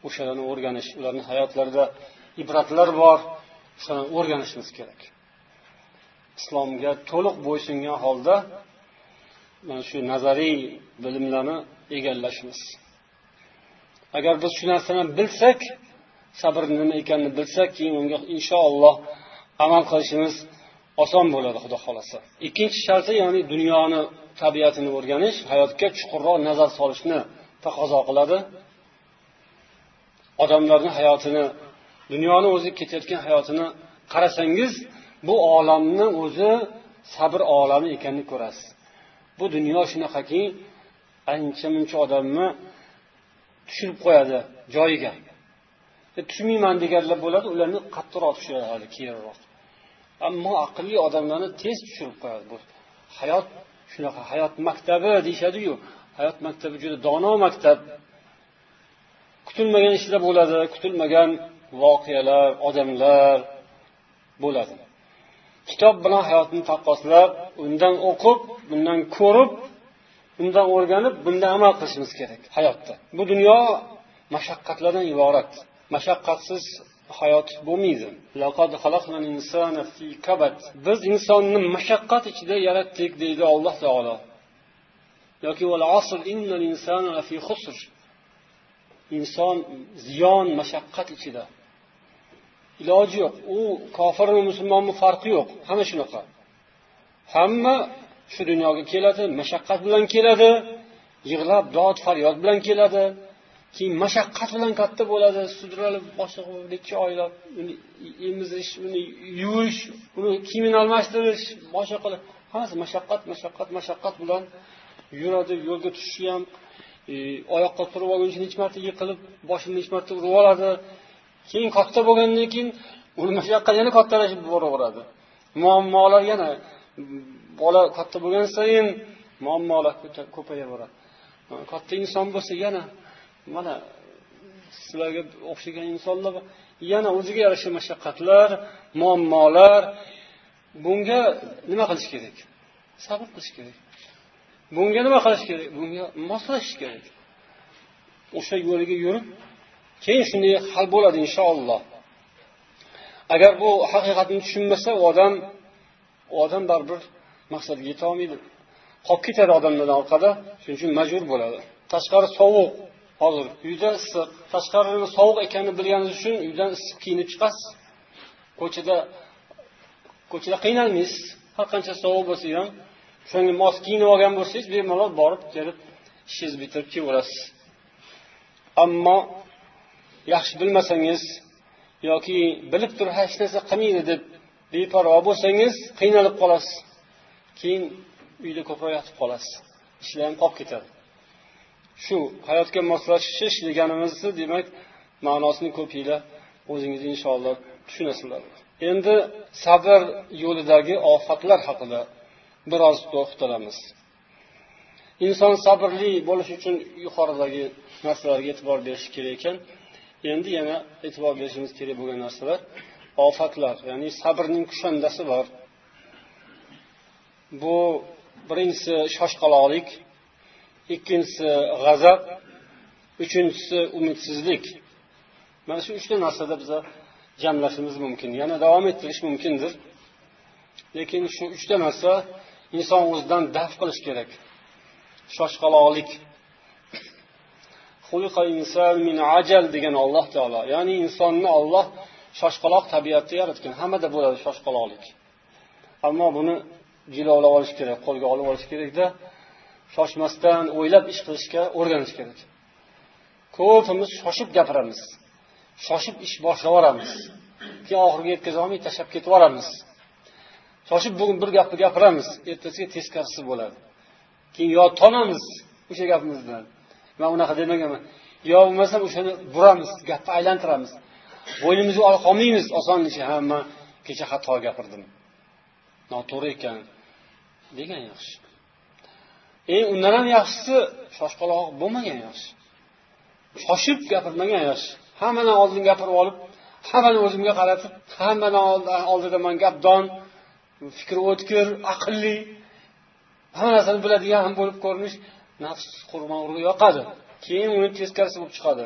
O'shalarni o'rganish ularni hayotlarida ibratlar bor. O'shani o'rganishimiz kerak. Islomga to'liq bo'ysungan holda mana shu nazariy bilimlarni egallashimiz. Agar biz shu narsani bilsak sabr nima ekanini bilsak keyin unga inshaalloh amal qilishimiz oson bo'ladi xudo xohlasa. Ikkinchi sharti ya'ni dunyoni tabiatini o'rganish hayotga chuqurroq nazar solishni taqozo qiladi. Odamlarni hayotini dunyoni o'zi ketayotgan hayotini qarasangiz bu olamni o'zi sabr olami ekanini ko'rasiz. Bu dunyo shunaqaki ancha muncha odamni tushirib qo'yadi joyiga. E, tushunmayman tushmayman deganlar bo'ladi ularni qattiqroq tushiradi keyinroq. Ammo aqlli odamlarni tez tushirib qo'yadi. Bu hayot shunaqa hayot maktabi deyishadiyu. Hayot maktabi juda dono maktab. Kutilmagan ishlar bo'ladi kutilmagan voqealar odamlar bo'ladi. Kitob bilan hayotni taqqoslab undan o'qib bundan ko'rib undan o'rganib bundan amal qilishimiz kerak hayotda. Bu dunyo mashaqqatlardan iborat. Mashaqqatsiz hayot bo'lmaydi. Biz insonni mashaqqat ichida yaratdik deydi alloh taolo. Yoki inson ziyon mashaqqat ichida. Iloji yo'q. U kofirmi musulmonmi farqi yo'q. Hamma shunaqa. Hamma shu dunyoga keladi mashaqqat bilan keladi yig'lab dod faryod bilan keladi. Keyin mashaqqat bilan katta bo'ladi sudralib boshqa necha oylab uni emizish uni yuvish uni kiyimini almashtirish boshqa qilib. Hammasi mashaqqat mashaqqat mashaqqat bilan yuradi yo'lga tushishi ham e, oyoqqa turib olguncha necha marta yiqilib boshini necha marta urib oladi. Keyin katta bo'lgandan keyin uni mashaqqat yana kattalashib boraveradi. Muammolar yana bola katta bo'lgan sayin muammolar ko'payaveradi katta inson bo'lsa yana mana sizlarga o'xshagan insonlar yana o'ziga yarasha mashaqqatlar muammolar. Bunga nima qilish kerak? Sabr qilish kerak. Bunga nima qilish kerak? Bunga moslashish kerak. O'sha yo'liga yurib keyin shunday hal bo'ladi inshaalloh. Agar bu haqiqatni tushunmasa u odam u odam baribir maqsadga yetolmaydi. Qolib ketadi odamlardan orqada shuning uchun majbur bo'ladi. Tashqari sovuq. Hozir uyda issiq tashqarini sovuq ekanini bilganingiz uchun uydan issiq kiyinib chiqasiz. Ko'chada ko'chada qiynalmaysiz. Har qancha sovuq bo'lsa ham shunga mos kiyinib olgan bo'lsangiz bemalol borib kelib ishingizni bitirib kelaverasiz ammo yaxshi bilmasangiz yoki bilib turib hech narsa qilmaydi deb beparvo bo'lsangiz qiynalib qolasiz. Keyin uyda ko'proq yotib qolasiz. Ishlar ham qolib ketadi. Shu hayotga moslashish deganimizni demak ma'nosini ko'pinglar o'zingiz inshaalloh tushunasizlar. Endi sabr yo'lidagi ofatlar haqida biroz to'xtalamiz. Inson sabrli bo'lish uchun yuqoridagi narsalarga e'tibor berishi kerak ekan. Endi yana e'tibor berishimiz kerak bo'lgan narsalar ofatlar ya'ni sabrning kushandasi bor. Bu birinchisi shoshqaloqlik ikkinchisi g'azab uchinchisi umidsizlik. Mana shu uchta narsada biza jamlashimiz mumkin. Yana davom ettirish mumkindir. Lekin shu uchta narsa inson o'zidan daf qilish kerak. Shoshqaloqlik. Ajal degan olloh taolo ya'ni insonni olloh shoshqaloq tabiatda yaratgan. Hammada bo'ladi shoshqaloqlik. Ammo buni jilovlab olish kerak qo'lga olib olish kerakda shoshmasdan o'ylab ish qilishga o'rganish kerak ko'pimiz shoshib gapiramiz. Shoshib ish boshlab yuboramiz. Keyin oxiriga yetkazolmay tashlab ketib yuboramiz. Shoshib bugun bir gapni gapiramiz ertasiga teskarisi bo'ladi. Keyin yo tonamiz o'sha gapimizdan. Man unaqa demaganman. Yo bo'lmasam o'shani buramiz gapni aylantiramiz. Bo'ynimizga olib qolmaymiz osonlikcha ha man kecha xato gapirdim. Noto'g'ri ekan. Degan yaxshi. Eng undan ham yaxshisi shoshqaloq bo'lmagan yaxshi. Shoshib gapirmagan yaxshi. Hammadan oldin gapirib olib hammani o'zimga qaratib hammadan oldida man gapdon fikri o'tkir aqlli hamma narsani biladigan ham bo'lib ko'rinish nafs qurmog'iga yoqadi. Keyin uni teskarisi bo'lib chiqadi.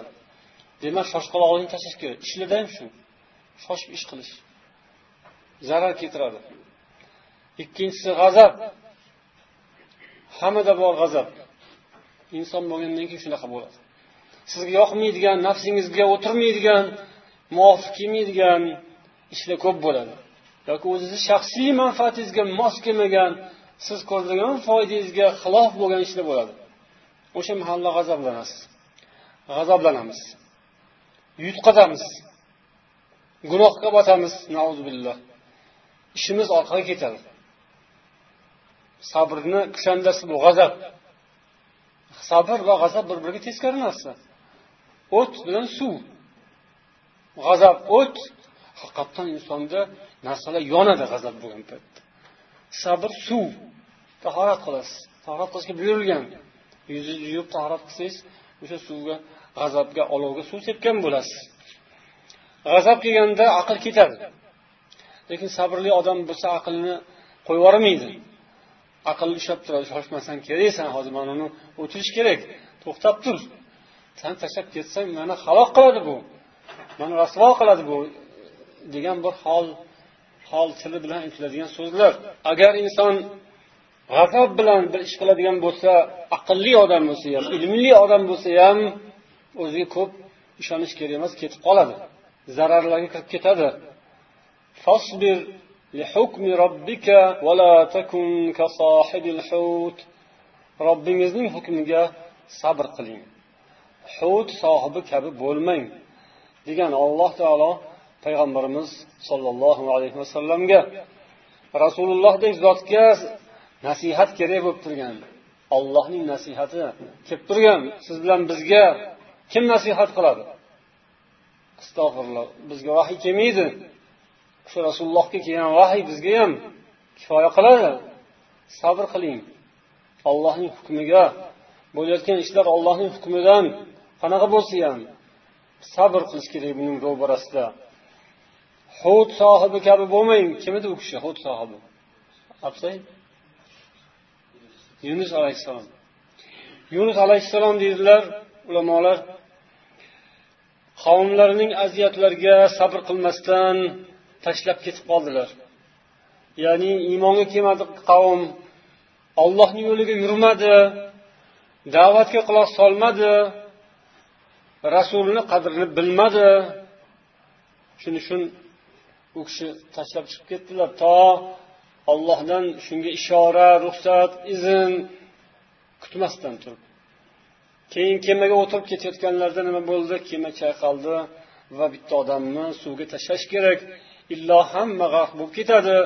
Demak shoshqaloqlikni tashlash kerak. Ishlarda ham shu. Shoshib ish qilish. Zarar keltiradi. Ikkinchisi g'azab. Hammada bor g'azab. Inson bo'lgandan keyin shunaqa bo'ladi. Sizga yoqmaydigan nafsingizga o'tirmaydigan muvofiq kelmaydigan ishlar ko'p bo'ladi. Yoki o'zizni shaxsiy manfaatingizga mos kelmagan siz ko'zlagan foydangizga xilof bo'lgan ishlar bo'ladi. O'sha mahalla g'azablanasiz. G'azablanamiz. Yutqazamiz gunohga botamiz. Billah ishimiz orqaga ketadi. Sabrni kushandasi bu g'azab. Sabr va g'azab bir biriga teskari narsa. O't bilan suv. G'azab o't. Haqiqatdan insonda narsalar yonadi g'azab bo'lgan paytda. Sabr suv. Tahorat qilasiz. Tahorat qilishga buyurilgan. Yuzingizni yuvib tahorat qilsangiz o'sha suvga g'azabga olovga suv sepgan bo'lasiz. G'azab kelganda aql ketadi. Lekin sabrli odam bo'lsa aqlini qo'yib yubormaydi aqlli ushlab turadi shoshmasang kerak hozir mana uni o'tirish kerak to'xtab tur. San tashlab ketsang mani halok qiladi bu mani rasvo qiladi bu degan bir hol hol tili bilan aytiladigan so'zlar. Agar inson g'azab bilan bir ish qiladigan bo'lsa aqlli odam bo'lsa ham ilmli odam bo'lsa ham o'ziga ko'p ishonish kerak emas ketib qoladi. Zararlarga kirib ketadi. لحكم ربك ولا تكن كصاحب الحوت robbingizning hukmiga sabr qiling hut sohibi kabi bo'lmang degan alloh taolo payg'ambarimiz sollallohu alayhi vasallamga rasulullohdek zotga nasihat kerak bo'lib turgan ollohning nasihati kelib turgan siz bilan bizga kim nasihat qiladi astag'firulloh bizga vahiy kelmaydi O'sha rasulullohga kelgan vahiy bizga ham kifoya qiladi. Sabr qiling. Allohning hukmiga bo'layotgan ishlar ollohning hukmidan qanaqa bo'lsa ham sabr qilish kerak buning ro'barasida. Hud sohibi kabi bo'lmang. Kim edi u kishi hud sohibi? Absay yunus alayhissalom. Yunus alayhissalom deydilar ulamolar qavmlarining aziyatlariga sabr qilmasdan tashlab ketib qoldilar. Ya'ni iymonga kelmadi qavm. Ollohni yo'liga yurmadi da'vatga quloq solmadi rasulni qadrini bilmadi. Shuning uchun u kishi tashlab chiqib ketdilar. To ollohdan shunga ishora ruxsat izn kutmasdan turib. Keyin kemaga o'tirib ketayotganlarida nima bo'ldi? Kema chayqaldi va bitta odamni suvga tashlash kerak. Illo hamma g'arq bo'lib ketadi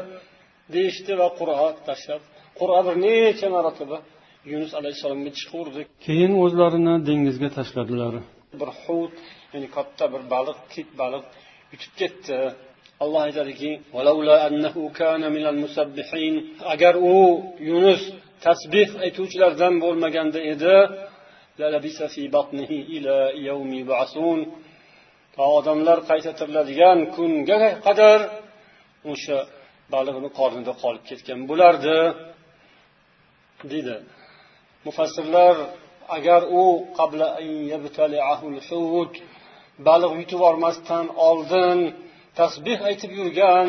deyishdi va qur'a tashlab. Qur'a bir necha marotaba yunus alayhissalomga chiqaverdi keyin o'zlarini dengizga tashladilar. Bir hut ya'ni katta bir baliq kit baliq yutib ketdi. Alloh aytadiki agar u yunus tasbeh aytuvchilardan bo'lmaganda edi odamlar qayta tiriladigan kunga qadar o'sha balig'ini qornida qolib ketgan bo'lardi deydi. Mufassirlar agar u baliq yutib yubormasdan oldin tasbeh aytib yurgan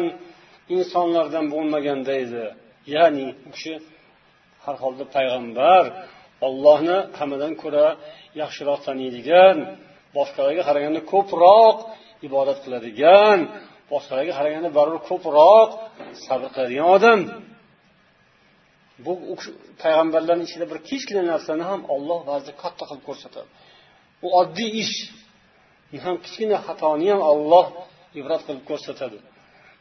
insonlardan bo'lmaganda edi. Ya'ni u kishi har holda payg'ambar ollohni hammadan ko'ra yaxshiroq taniydigan boshqalarga qaraganda ko'proq ibodat qiladigan boshqalarga qaraganda baribir ko'proq sabr qiladigan odam. Bu payg'ambarlarni ichida bir kichkina narsani ham olloh ba'zida katta qilib ko'rsatadi. U oddiy ish. Ham kichkina xatoni ham olloh ibrat qilib ko'rsatadi.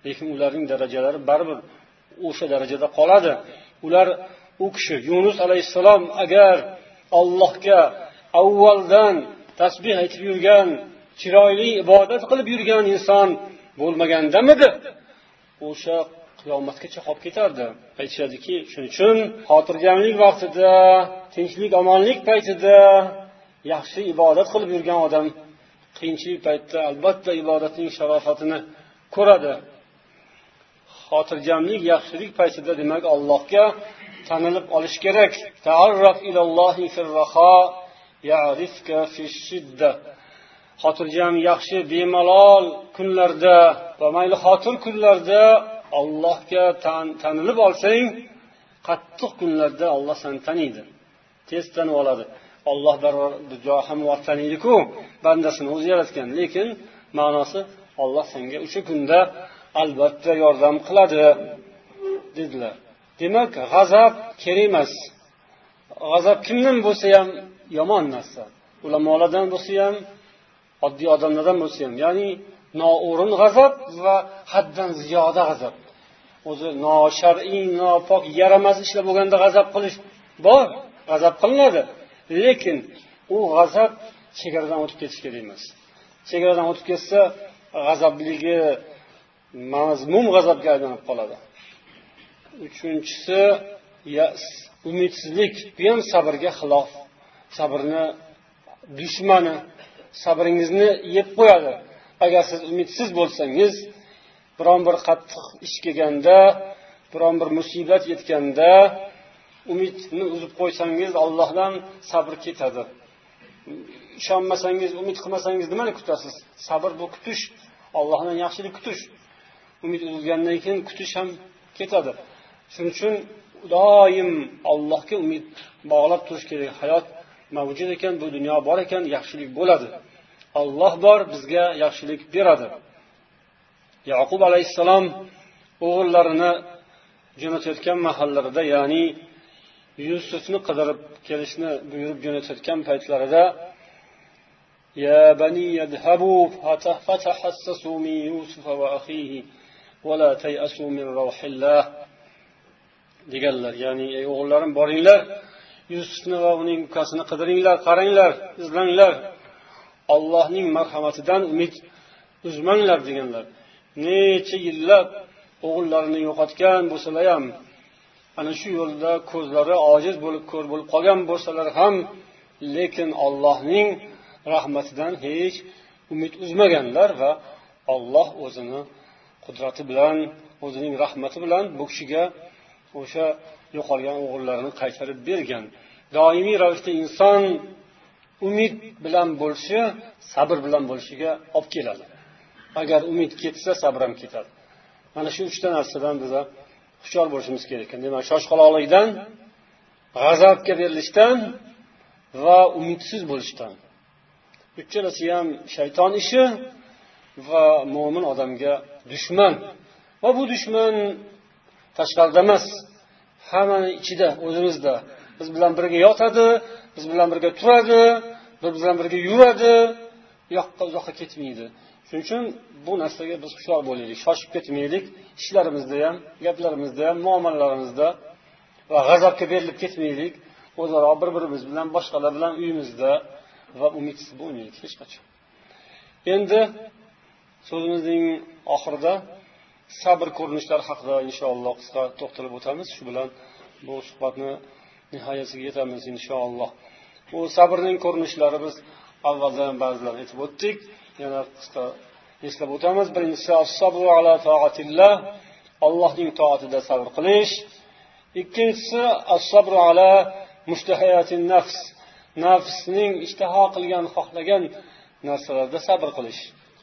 Lekin ularning darajalari baribir o'sha darajada qoladi. Ular u kishi yunus alayhissalom agar ollohga avvaldan tasbeh aytib yurgan chiroyli ibodat qilib yurgan inson bo'lmagandamidi o'sha qiyomatgacha qolib ketardi. Aytishadiki shuning uchun xotirjamlik vaqtida tinchlik omonlik paytida yaxshi ibodat qilib yurgan odam qiyinchilik paytida albatta ibodatning sharofatini ko'radi. Xotirjamlik yaxshilik paytida demak allohga tanilib olish kerak. Xotirjam yaxshi bemalol kunlarda va mayli xotir kunlarda ollohga tanilib olsang qattiq kunlarda olloh seni taniydi. Tez tanib oladi olloh hamma taniydiku bandasini o'zi yaratgan. Lekin ma'nosi olloh senga o'sha kunda albatta yordam qiladi dedilar. Demak g'azab kerak emas. G'azab kimdan bo'lsa ham yomon narsa. Ulamolardan bo'lsa ham oddiy odamlardan bo'lsa ham ya'ni noo'rin g'azab va haddan ziyoda g'azab. O'zi noshar'iy nopok yaramas ishlar bo'lganda g'azab qilish bor g'azab qilinadi. Lekin u g'azab chegaradan o'tib ketishi kerak emas. Chegaradan o'tib ketsa g'azabligi mazmum g'azabga aylanib qoladi. Uchinchisi yas umidsizlik bu ham sabrga xilof. Sabrni dushmani sabringizni yeb qo'yadi. Agar siz umidsiz bo'lsangiz biron bir qattiq ish kelganda biron bir musibat yetganda umidni uzib qo'ysangiz allohdan sabr ketadi. Ishonmasangiz umid qilmasangiz nimani kutasiz? Sabr bu kutish allohdan yaxshilik kutish. Umid uzilgandan keyin kutish ham ketadi. Shuning uchun doim allohga umid bog'lab turish kerak. Hayot mavjud ekan bu dunyo bor ekan yaxshilik bo'ladi olloh bor bizga yaxshilik beradi yaqub alayhissalom o'g'illarini jo'natayotgan mahallarida ya'ni yusufni qidirib kelishni buyurib jo'natayotgan paytlarida يا بني يذهبوا فتحسسوا من يوسف وأخيه ولا تيأسوا من روح الله deganlar ya'ni ey o'g'illarim boringlar yusufni va uning ukasini qidiringlar qaranglar izlanglar. Ollohning marhamatidan umid uzmanglar deganlar. Necha yillab o'g'illarini yo'qotgan bo'lsalar ham ana shu yo'lda ko'zlari ojiz bo'lib ko'r bo'lib qolgan bo'lsalar ham lekin ollohning rahmatidan hech umid uzmaganlar va olloh o'zini qudrati bilan o'zining rahmati bilan bu kishiga o'sha yo'qolgan o'g'illarini qaytarib bergan. Doimiy ravishda inson umid bilan bo'lishi sabr bilan bo'lishiga olib keladi. Agar umid ketsa sabr ham ketadi. Mana shu uchta narsadan biza hushyor bo'lishimiz kerak ekan. Demak shoshqaloqlikdan g'azabga berilishdan va umidsiz bo'lishdan. Uchalasi ham shayton ishi va mo'min odamga dushman. Va bu dushman tashqarida emas. Hammani ichida o'zimizda. Biz bilan birga yotadi biz bilan birga turadi biz bilan birga yuradi. U yoqqa uzoqqa ketmaydi. Shuning uchun bu narsaga biz hushyor bo'laylik shoshib ketmaylik. Ishlarimizda ham gaplarimizda ham muomalalarimizda va g'azabga berilib ketmaylik. O'zaro bir birimiz bilan boshqalar bilan uyimizda va umidsiz bo'lmaylik hech qachon. Endi so'zimizning oxirida sabr ko'rinishlari haqida inshaalloh qisqa to'xtalib o'tamiz. Shu bilan bu suhbatni nihoyasiga yetamiz inshaalloh. Bu sabrning ko'rinishlari biz avvaldan ba'zilarini aytib o'tdik. Yana qisqa eslab o'tamiz. Birinchisi allohning toatida sabr qilish. Ikkinchisi as-sabr ala mushtahayatin nafs. Nafsning ishtaho qilgan xohlagan narsalarda sabr qilish.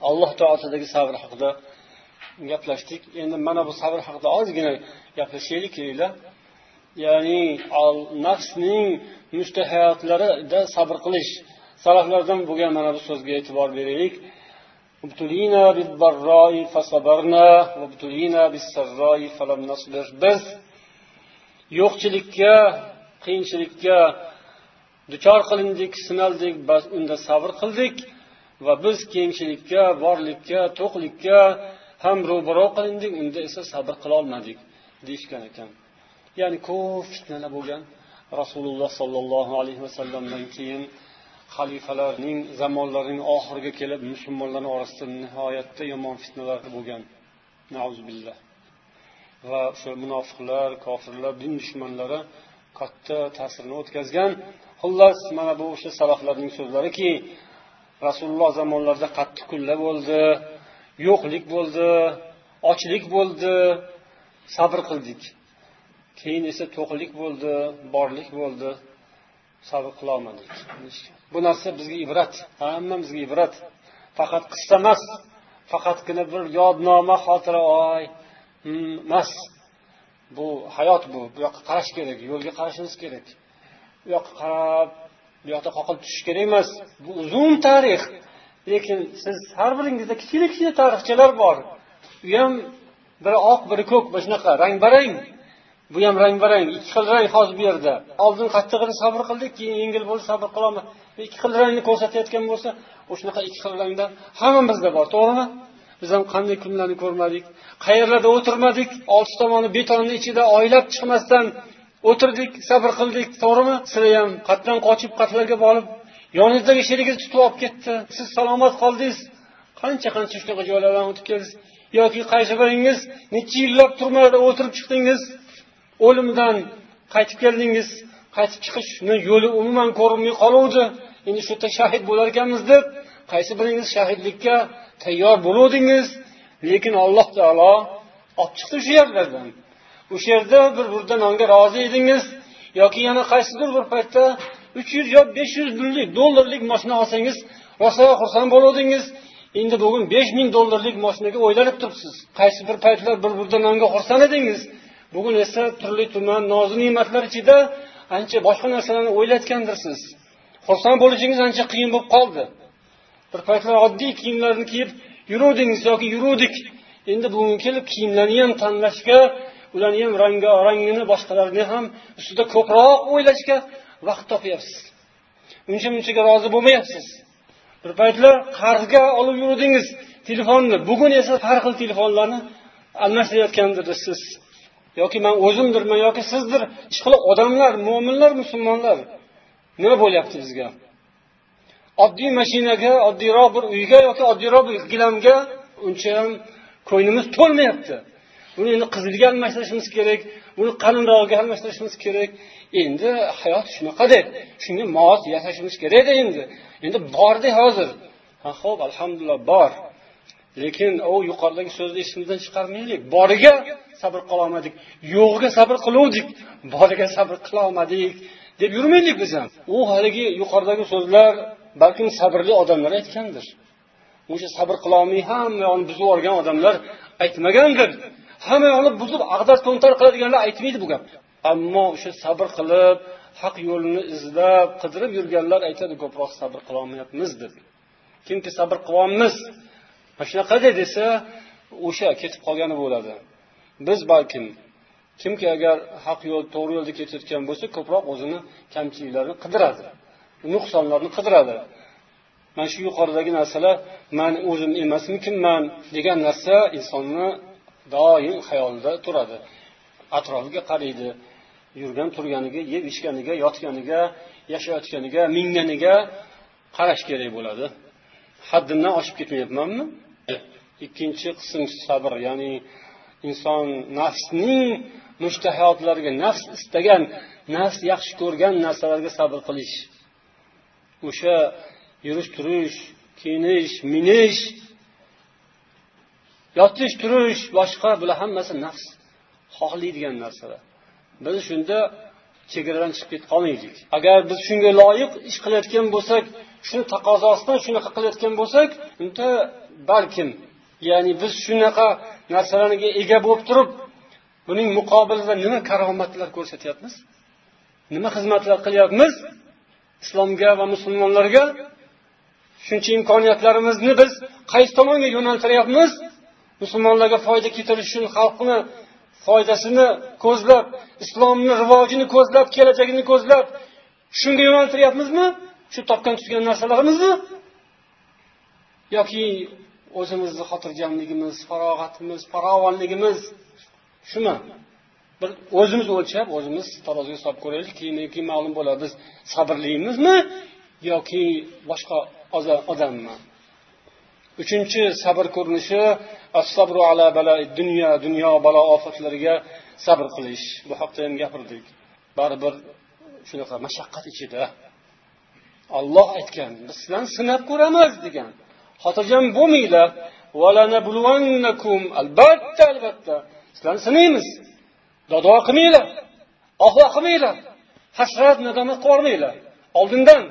Alloh toatidagi sabr haqida gaplashdik. Endi mana bu sabr haqida ozgina gaplashaylik kelinglar ya'ni nafsning mushtahayotlarida sabr qilish. Salaflardan bo'lgan mana bu so'zga e'tibor beraylik. Biz yo'qchilikka qiyinchilikka duchor qilindik sinaldik bas unda sabr qildik va biz kengchilikka borlikka to'qlikka ham ro'baro qilindik unda esa sabr qilolmadik deyishgan ekan. Ya'ni ko'p fitnalar bo'lgan rasululloh sollallohu alayhi vasallamdan keyin xalifalarning zamonlarining oxiriga kelib musulmonlarni orasida nihoyatda yomon fitnalar bo'lgan. Va o'sha munofiqlar kofirlar din dushmanlari katta ta'sirini o'tkazgan. Xullas mana bu o'sha salaflarning so'zlariki rasululloh zamonlarida qattiq kunlar bo'ldi. Yo'qlik bo'ldi ochlik bo'ldi sabr qildik. Keyin esa to'qlik bo'ldi borlik bo'ldi sabr qilolmadik. Bu narsa bizga ibrat hammamizga ibrat. Faqat qissa emas faqatgina bir yodnoma xotira oy hmm, emas. Bu hayot bu bu yoqqa qarash kerak yo'lga qarashimiz kerak. U yoqqa qarab bu yoqda qoqilib tushish kerak emas. Bu uzun tarix. Lekin siz har biringizda kichkina kichkina tarixchalar bor. U ham biri oq biri ko'k mana shunaqa rang barang bu ham rang barang ikki xil rang hozir bu yerda. Oldin qattig'ini sabr qildik keyin yengil bo'ldi sabr qilolmadi ikki xil rangni ko'rsatayotgan bo'lsa o'shanaqa ikki xil rangdan hammamizda bor to'g'rimi? Biz ham qanday kunlarni ko'rmadik qayerlarda o'tirmadik olti tomoni betonni ichida oylab chiqmasdan o'tirdik sabr qildik to'g'rimi? Sizlar ham qatdan qochib qatlarga borib yoningizdagi sherigingiz tutib olib ketdi. Siz salomat qoldingiz. Qancha qancha shunaqa joylardan o'tib keldingiz? Yoki qaysi biringiz necha yillab turmada o'tirib chiqdingiz? O'limdan qaytib keldingiz. Qaytib chiqishni yo'li umuman ko'rinmay qoluvdi. Endi shu yerda shahid bo'lar ekanmiz deb qaysi biringiz shahidlikka tayyor bo'luvdingiz? Lekin alloh taolo olib chiqdi shu yerlardan. O'sha yerda bir burda nonga rozi edingiz. Yoki yana qaysidir bir paytda uch yuz yo besh yuz dollarlik moshina olsangiz rosa xursand bo'luvdingiz. Endi bugun besh ming dollarlik moshinaga o'ylanib turibsiz. Qaysi bir paytlar bir burdanonga xursand edingiz? Bugun esa turli tuman nozu ne'matlar ichida ancha boshqa narsalarni o'ylayotgandirsiz xursand bo'lishingiz ancha qiyin bo'lib qoldi. Bir paytlar oddiy kiyimlarni kiyib yuruvdingiz yoki yuruvdik. Endi bugun kelib kiyimlarni ham tanlashga ularni ham rangarangini boshqalarni ham ustida ko'proq o'ylashga vaqt topyapsiz. Uncha munchaga rozi bo'lmayapsiz. Bir paytlar qarzga olib yuruvdingiz telefonni. Bugun esa har xil telefonlarni almashtirayotgandirsiz yoki man o'zimdirman yoki sizdir. Ishqilib odamlar mo'minlar musulmonlar nima bo'lyapti bizga? Oddiy mashinaga oddiyroq bir uyga yoki oddiyroq bir gilamga unchayam ko'nglimiz to'lmayapti. Buni endi qizilga almashtirishimiz kerak buni qalinrog'iga almashtirishimiz kerak. Endi hayot shunaqada shunga mos yashashimiz kerakda endi. Endi borda hozir. Ha ho'p alhamdulillah bor. Lekin u yuqoridagi so'zni esimizdan chiqarmaylik. Boriga sabr qilolmadik yo'g'iga sabr qiluvdik. Boriga sabr qilolmadik deb yurmaylik biz ham. U haligi yuqoridagi so'zlar balkim sabrli odamlar aytgandir. O'sha sabr qilolmay hamma yoqni buzib yuborgan odamlar aytmagandir. Hamma yoqni buzib ag'dar to'ntar qiladiganlar aytmaydi bu gapni ammo o'sha sabr qilib haq yo'lini izlab qidirib yurganlar aytadi ko'proq sabr qilolmayapmiz deb kimki sabr qilyapmiz mana shunaqada desa o'sha ketib qolgani bo'ladi. Biz balkim kimki agar haq yo'l to'g'ri yo'lda ketayotgan bo'lsa ko'proq o'zini kamchiliklarini qidiradi nuqsonlarni qidiradi. Mana shu yuqoridagi narsalar man o'zim emasmikinman degan narsa insonni doim xayolida turadi. Atrofiga qaraydi yurgan turganiga yeb ichganiga yotganiga yashayotganiga minganiga qarash kerak bo'ladi. Haddimdan oshib ketmayapmanmi? Ikkinchi qism sabr ya'ni inson nafsning mushtahotlariga nafs istagan nafs yaxshi ko'rgan narsalarga sabr qilish. O'sha yurish turish kiyinish minish yotish turish boshqa bular hammasi nafs xohlaydigan narsalar. Biz shunda chegaradan chiqib ketib qolmaylik. Agar biz shunga loyiq ish qilayotgan bo'lsak shuni taqozosidan shunaqa qilayotgan bo'lsak unda balkim ya'ni biz shunaqa narsalarga ega bo'lib turib buning muqobilida nima karomatlar ko'rsatyapmiz? Nima xizmatlar qilyapmiz? Islomga va musulmonlarga shuncha imkoniyatlarimizni biz qaysi tomonga yo'naltiryapmiz? Musulmonlarga foyda keltirish uchun xalqni foydasini ko'zlab islomni rivojini ko'zlab kelajagini ko'zlab shunga yo'naltiryapmizmi? Shu topgan tutgan narsalarimizni? Yoki o'zimizni xotirjamligimiz farog'atimiz farovonligimiz shumi? Bir o'zimiz o'lchab o'zimiz taroziga solib ko'raylik keyin keyin ma'lum bo'ladi biz sabrlimizmi yoki boshqa odammi? Uchinchi sabr ko'rinishi sabru ala bala dunyo dunyo balo ofatlariga sabr qilish. Bu haqda ham gapirdik. Baribir shunaqa mashaqqat ichida olloh aytgan biz sizlarni sinab ko'ramiz degan. Xotirjam bo'lmanglar. Albatta albatta. Sizlarni sinaymiz. Dado qilmanglar. Ohvo qilmanglar. Hasrat nadomat qilib yubormanglar oldindan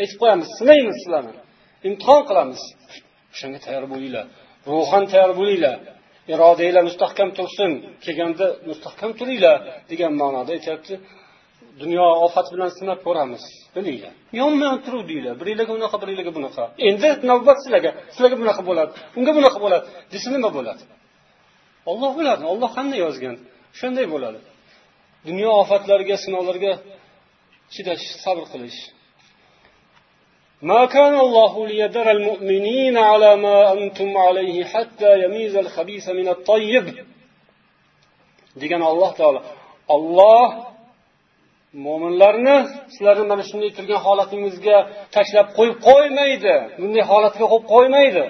aytib qo'yamiz sinaymiz sizlarni. Imtihon qilamiz. O'shanga tayyor bo'linglar. Ruhan tayyor bo'linglar. Irodanglar mustahkam tursin. Kelganda mustahkam turinglar degan ma'noda aytyapti. Dunyo ofat bilan sinab ko'ramiz bilinglar. Yonma yon turuvdinglar biringlarga unaqa biringlarga bunaqa. Endi navbat sizlarga. Sizlarga bunaqa bo'ladi unga bunaqa bo'ladi desa nima bo'ladi? Olloh biladi. Olloh qanday yozgan? Shunday bo'ladi. Dunyo ofatlariga sinovlarga chidash sabr qilish. ما كان الله ليذر المؤمنين على ما أنتم عليه حتى يميز الخبيث من الطيب degan alloh taolo olloh mo'minlarni sizlarni mana shunday turgan holatingizga tashlab qo'yib qo'ymaydi bunday holatga qo'yib qo'ymaydi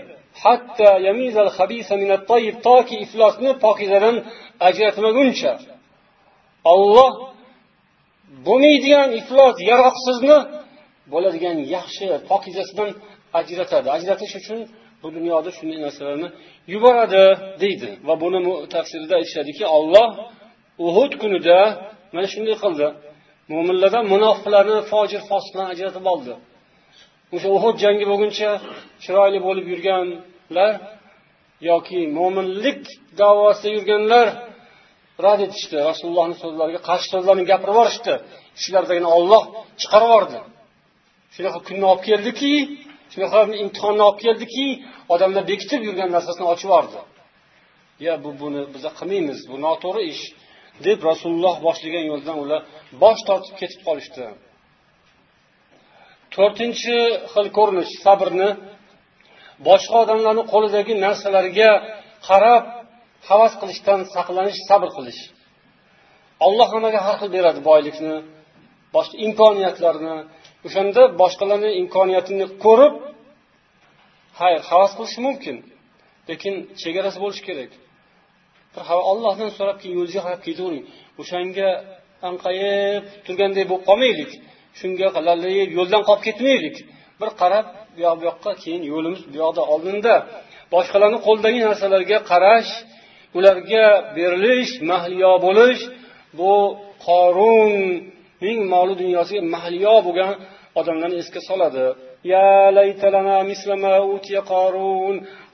hatto yamizal toki iflosni pokizadan ajratmaguncha olloh bo'lmaydigan iflos yaroqsizni bo'ladigan yaxshi pokizasidan ajratadi. Ajratish uchun bu dunyoda shunday narsalarni yuboradi deydi. Va buni tafsirida aytishadiki olloh uhud kunida mana shunday qildi. Mo'minlardan munofiqlarni fojir fosiqdan ajratib oldi. O'sha uhud jangi bo'lguncha chiroyli bo'lib yurganlar yoki mo'minlik davosida yurganlar rad etishdi. Rasulullohni so'zlariga qarshi so'zlarni gapirib yuborishdi ichlaridagini olloh chiqarib yubordi. Shunaqa kunni olib keldiki shunaqa imtihonni olib keldiki odamlar bekitib yurgan narsasini ochib yubordi. Ya bu buni biza qilmaymiz bu noto'g'ri ish deb rasululloh boshlagan yo'ldan ular bosh tortib ketib qolishdi. To'rtinchi xil ko'rinish sabrni. Boshqa odamlarni qo'lidagi narsalarga qarab havas qilishdan saqlanish sabr qilish. Alloh hammaga har xil beradi boylikni boshqa imkoniyatlarni o'shanda boshqalarni imkoniyatini ko'rib xayr havas qilishi mumkin. Lekin chegarasi bo'lishi kerak. Bir ollohdan so'rab keyin yo'lga qarab ketavering o'shanga anqayib turganday bo'lib qolmaylik. Shunga lallayib yo'ldan qolib ketmaylik. Bir qarab bu yoq bu yoqqa keyin yo'limiz bu yoqda oldinda. Boshqalarni qo'lidagi narsalarga qarash ularga berilish mahliyo bo'lish bu qorunning moli dunyosiga mahliyo bo'lgan odamlarni esga soladi. Ya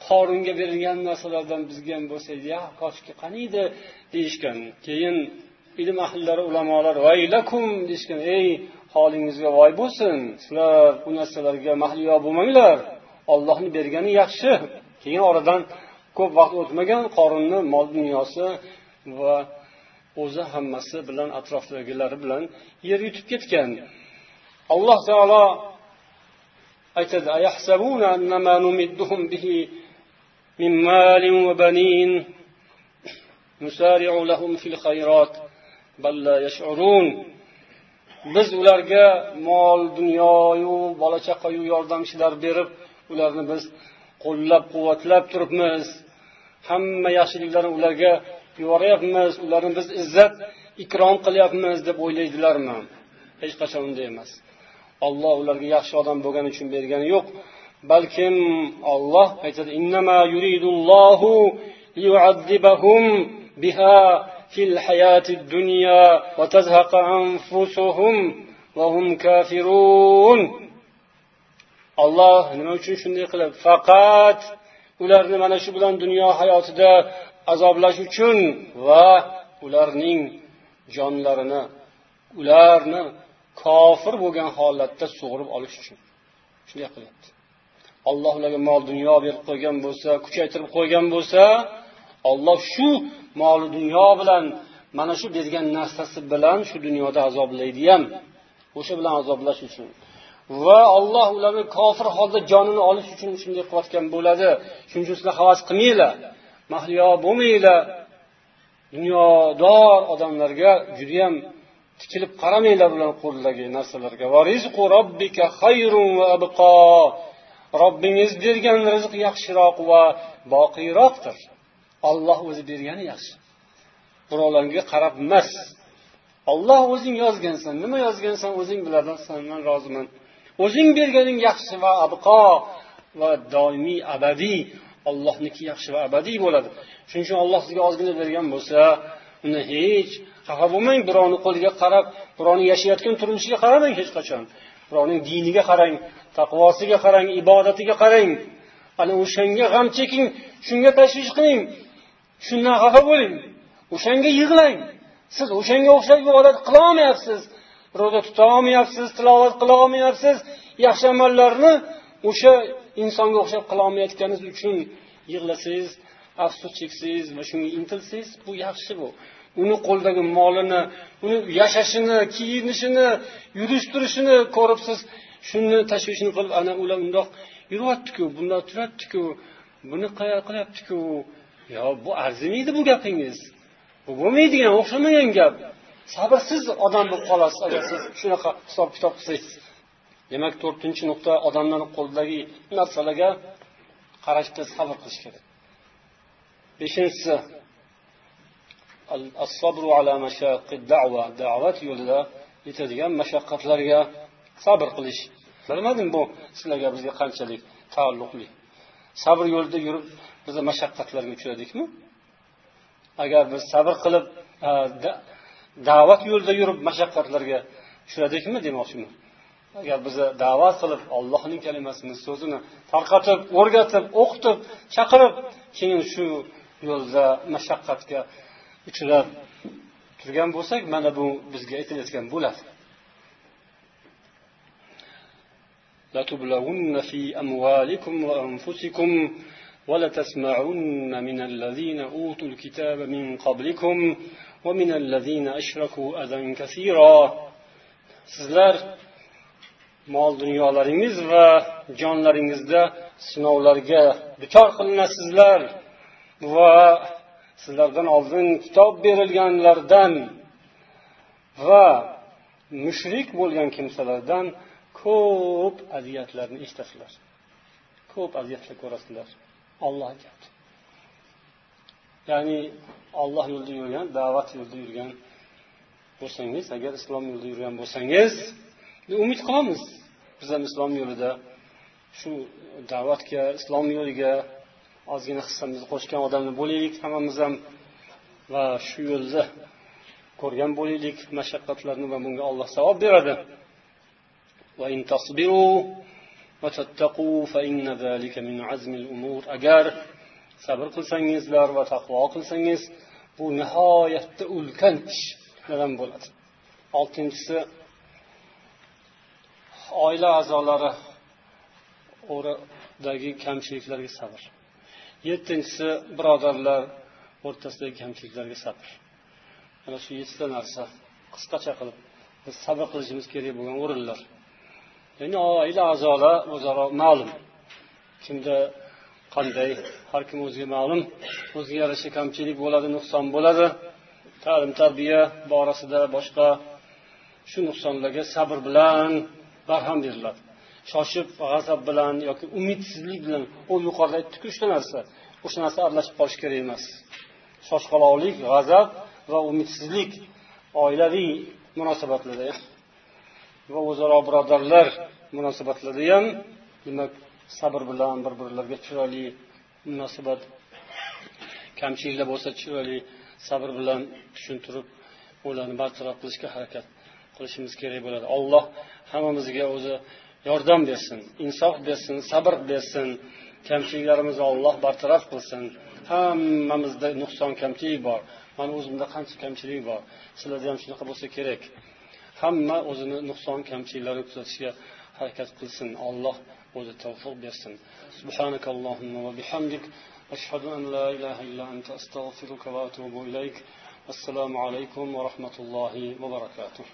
qorunga berilgan narsalardan bizga ham bo'lsa ya koshki qaniydi? Deyishgan. Keyin ilm ahllari ulamolar vaylakum deyishgan. Ey holingizga voy bo'lsin. Sizlar bu narsalarga mahliyo bo'lmanglar. Ollohni bergani yaxshi. Keyin oradan ko'p vaqt o'tmagan qorinni mol dunyosi va o'zi hammasi bilan atrofidagilari bilan yer yutib ketgan. alloh taolo aytadi أيحسبون أن ما نمدهم به من مال وبنين نسارع لهم في الخيرات بل لا يشعرون biz ularga mol dunyoyu bola chaqayu yordamchilar berib ularni biz qo'llab quvvatlab turibmiz hamma yaxshiliklarni ularga yuboryapmiz ularni biz izzat ikrom qilyapmiz deb o'ylaydilarmi hech qachon unday emas olloh ularga yaxshi odam bo'lgani uchun bergani yo'q. Balkim olloh aytadi biha fil hayati dunya va tazhaqa anfusuhum va hum kafirun. Olloh nima uchun shunday qilib faqat ularni mana shu bilan dunyo hayotida azoblash uchun va ularning jonlarini ularni kofir bo'lgan holatda sug'urib olish uchun. Shunday qilyapti. Alloh ularga mol dunyo berib qo'ygan bo'lsa kuchaytirib qo'ygan bo'lsa olloh shu moli dunyo bilan mana shu bergan narsasi bilan shu dunyoda azoblaydi ham. O'sha bilan azoblash uchun. Va olloh ularni kofir holda jonini olish uchun shunday qilayotgan bo'ladi. Shuning uchun sizlar havas qilmanglar. Mahliyo bo'lmanglar. Dunyodor odamlarga judayam tikilib qaramanglar ularni qo'lidagi narsalarga. Robbingiz bergan rizq yaxshiroq va boqiyroqdir olloh o'zi bergani yaxshi. Birovlarga qarab emas. Olloh o'zing yozgansan. Nima yozgansan o'zing bilasan man roziman. O'zing berganing yaxshi va abqo va doimiy abadiy. Ollohniki yaxshi va abadiy bo'ladi. Shuning uchun olloh sizga ozgina bergan bo'lsa uni hech xafa bo'lmang birovni qo'liga qarab birovni yashayotgan turmushiga qaramang hech qachon. Birovning diniga qarang taqvosiga qarang ibodatiga qarang. Ana o'shanga g'am cheking shunga tashvish qiling. Shundan xafa bo'ling. O'shanga yig'lang. Siz o'shanga o'xshab ibodat qilolmayapsiz ro'za tuta olmayapsiz tilovat qila olmayapsiz. Yaxshi amallarni o'sha insonga o'xshab qilolmayotganingiz uchun yig'lasangiz afsus cheksangiz va shunga intilsangiz bu yaxshi bu. Uni qo'lidagi molini uni yashashini kiyinishini yurish turishini ko'rib siz shuni tashvishini qilib ana ular undoq yuryaptiku bundoq turyaptiku buni qilyaptiku? Yo bu arzimaydi bu gapingiz. Bu bo'lmaydigan o'xshamagan gap. Sabrsiz odam bo'lib qolasiz agar siz shunaqa hisob kitob qilsangiz. Demak to'rtinchi nuqta odamlarni qo'lidagi narsalarga qarashda sabr qilish kerak. Beshinchisi da'vat yo'lida yetadigan mashaqqatlarga sabr qilish. Bilmadim bu sizlarga bizga qanchalik taalluqli. Sabr yo'lida yurib biz mashaqqatlarga uchradikmi? Agar biz sabr qilib e, da'vat yo'lida yurib mashaqqatlarga uchradikmi demoqchiman agar biz da'vat qilib allohning kalimasini so'zini tarqatib o'rgatib o'qitib chaqirib keyin shu yo'lda mashaqqatga uchrab turgan bo'lsak mana bu bizga aytilayotgan bo'ladi لتبلغن في أموالكم وأنفسكم ولتسمعن من الذين أوتوا الكتاب من قبلكم ومن الذين أشركوا أذى كثيرا sizlar mol dunyolaringiz va jonlaringizda sinovlarga duchor qilinasizlar va sizlardan oldin kitob berilganlardan va mushrik bo'lgan kimsalardan ko'p aziyatlarni eshitasizlar. Ko'p aziyatlar ko'rasizlar. Olloh aytyapti ya'ni olloh yo'lida yurgan da'vat yo'lida yurgan bo'lsangiz agar islom yo'lida yurgan bo'lsangiz umid qilamiz. Biz ham islom yo'lida shu da'vatga islom yo'liga ozgina hissamizni qo'shgan odamlar bo'laylik hammamiz ham va shu yo'lda ko'rgan bo'laylik mashaqqatlarni va bunga olloh savob beradi. Agar sabr qilsangizlar va taqvo qilsangiz bu nihoyatda ulkan ishlardan bo'ladi. Oltinchisi oila a'zolari o'radagi kamchiliklarga sabr. Yettinchisi birodarlar o'rtasidagi kamchiliklarga sabr. Mana shu yettita narsa qisqacha qilib biz sabr qilishimiz kerak bo'lgan o'rinlar. Ya'ni oila a'zolar o'zaro ma'lum. Kimda qanday har kim o'ziga ma'lum o'ziga yarasha kamchilik bo'ladi nuqson bo'ladi. Ta'lim tarbiya borasida boshqa shu nuqsonlarga sabr bilan barham beriladi. Shoshib g'azab bilan yoki umidsizlik bilan u yuqorida aytdiku uchta narsa. O'sha narsa aralashib qolishi kerak emas. Shoshqaloqlik g'azab va umidsizlik oilaviy munosabatlarda eh? va o'zaro birodarlar munosabatlarida ham demak sabr bilan bir birlariga chiroyli munosabat kamchiliklar bo'lsa chiroyli sabr bilan tushuntirib ularni bartaraf qilishga harakat qilishimiz kerak bo'ladi. Alloh hammamizga o'zi yordam bersin insof bersin sabr bersin kamchiliklarimizni olloh bartaraf qilsin hammamizda nuqson kamchilik bor mani o'zimda qancha kamchilik bor sizlarda ham shunaqa bo'lsa kerak hamma o'zini nuqson kamchiliklarini tuzatishga harakat qilsin alloh o'zi tavfiq bersin سبحانك اللهم وبحمدك أشهد أن لا إله إلا أنت أستغفرك وأتوب إليك والسلام عليكم ورحمة الله وبركاته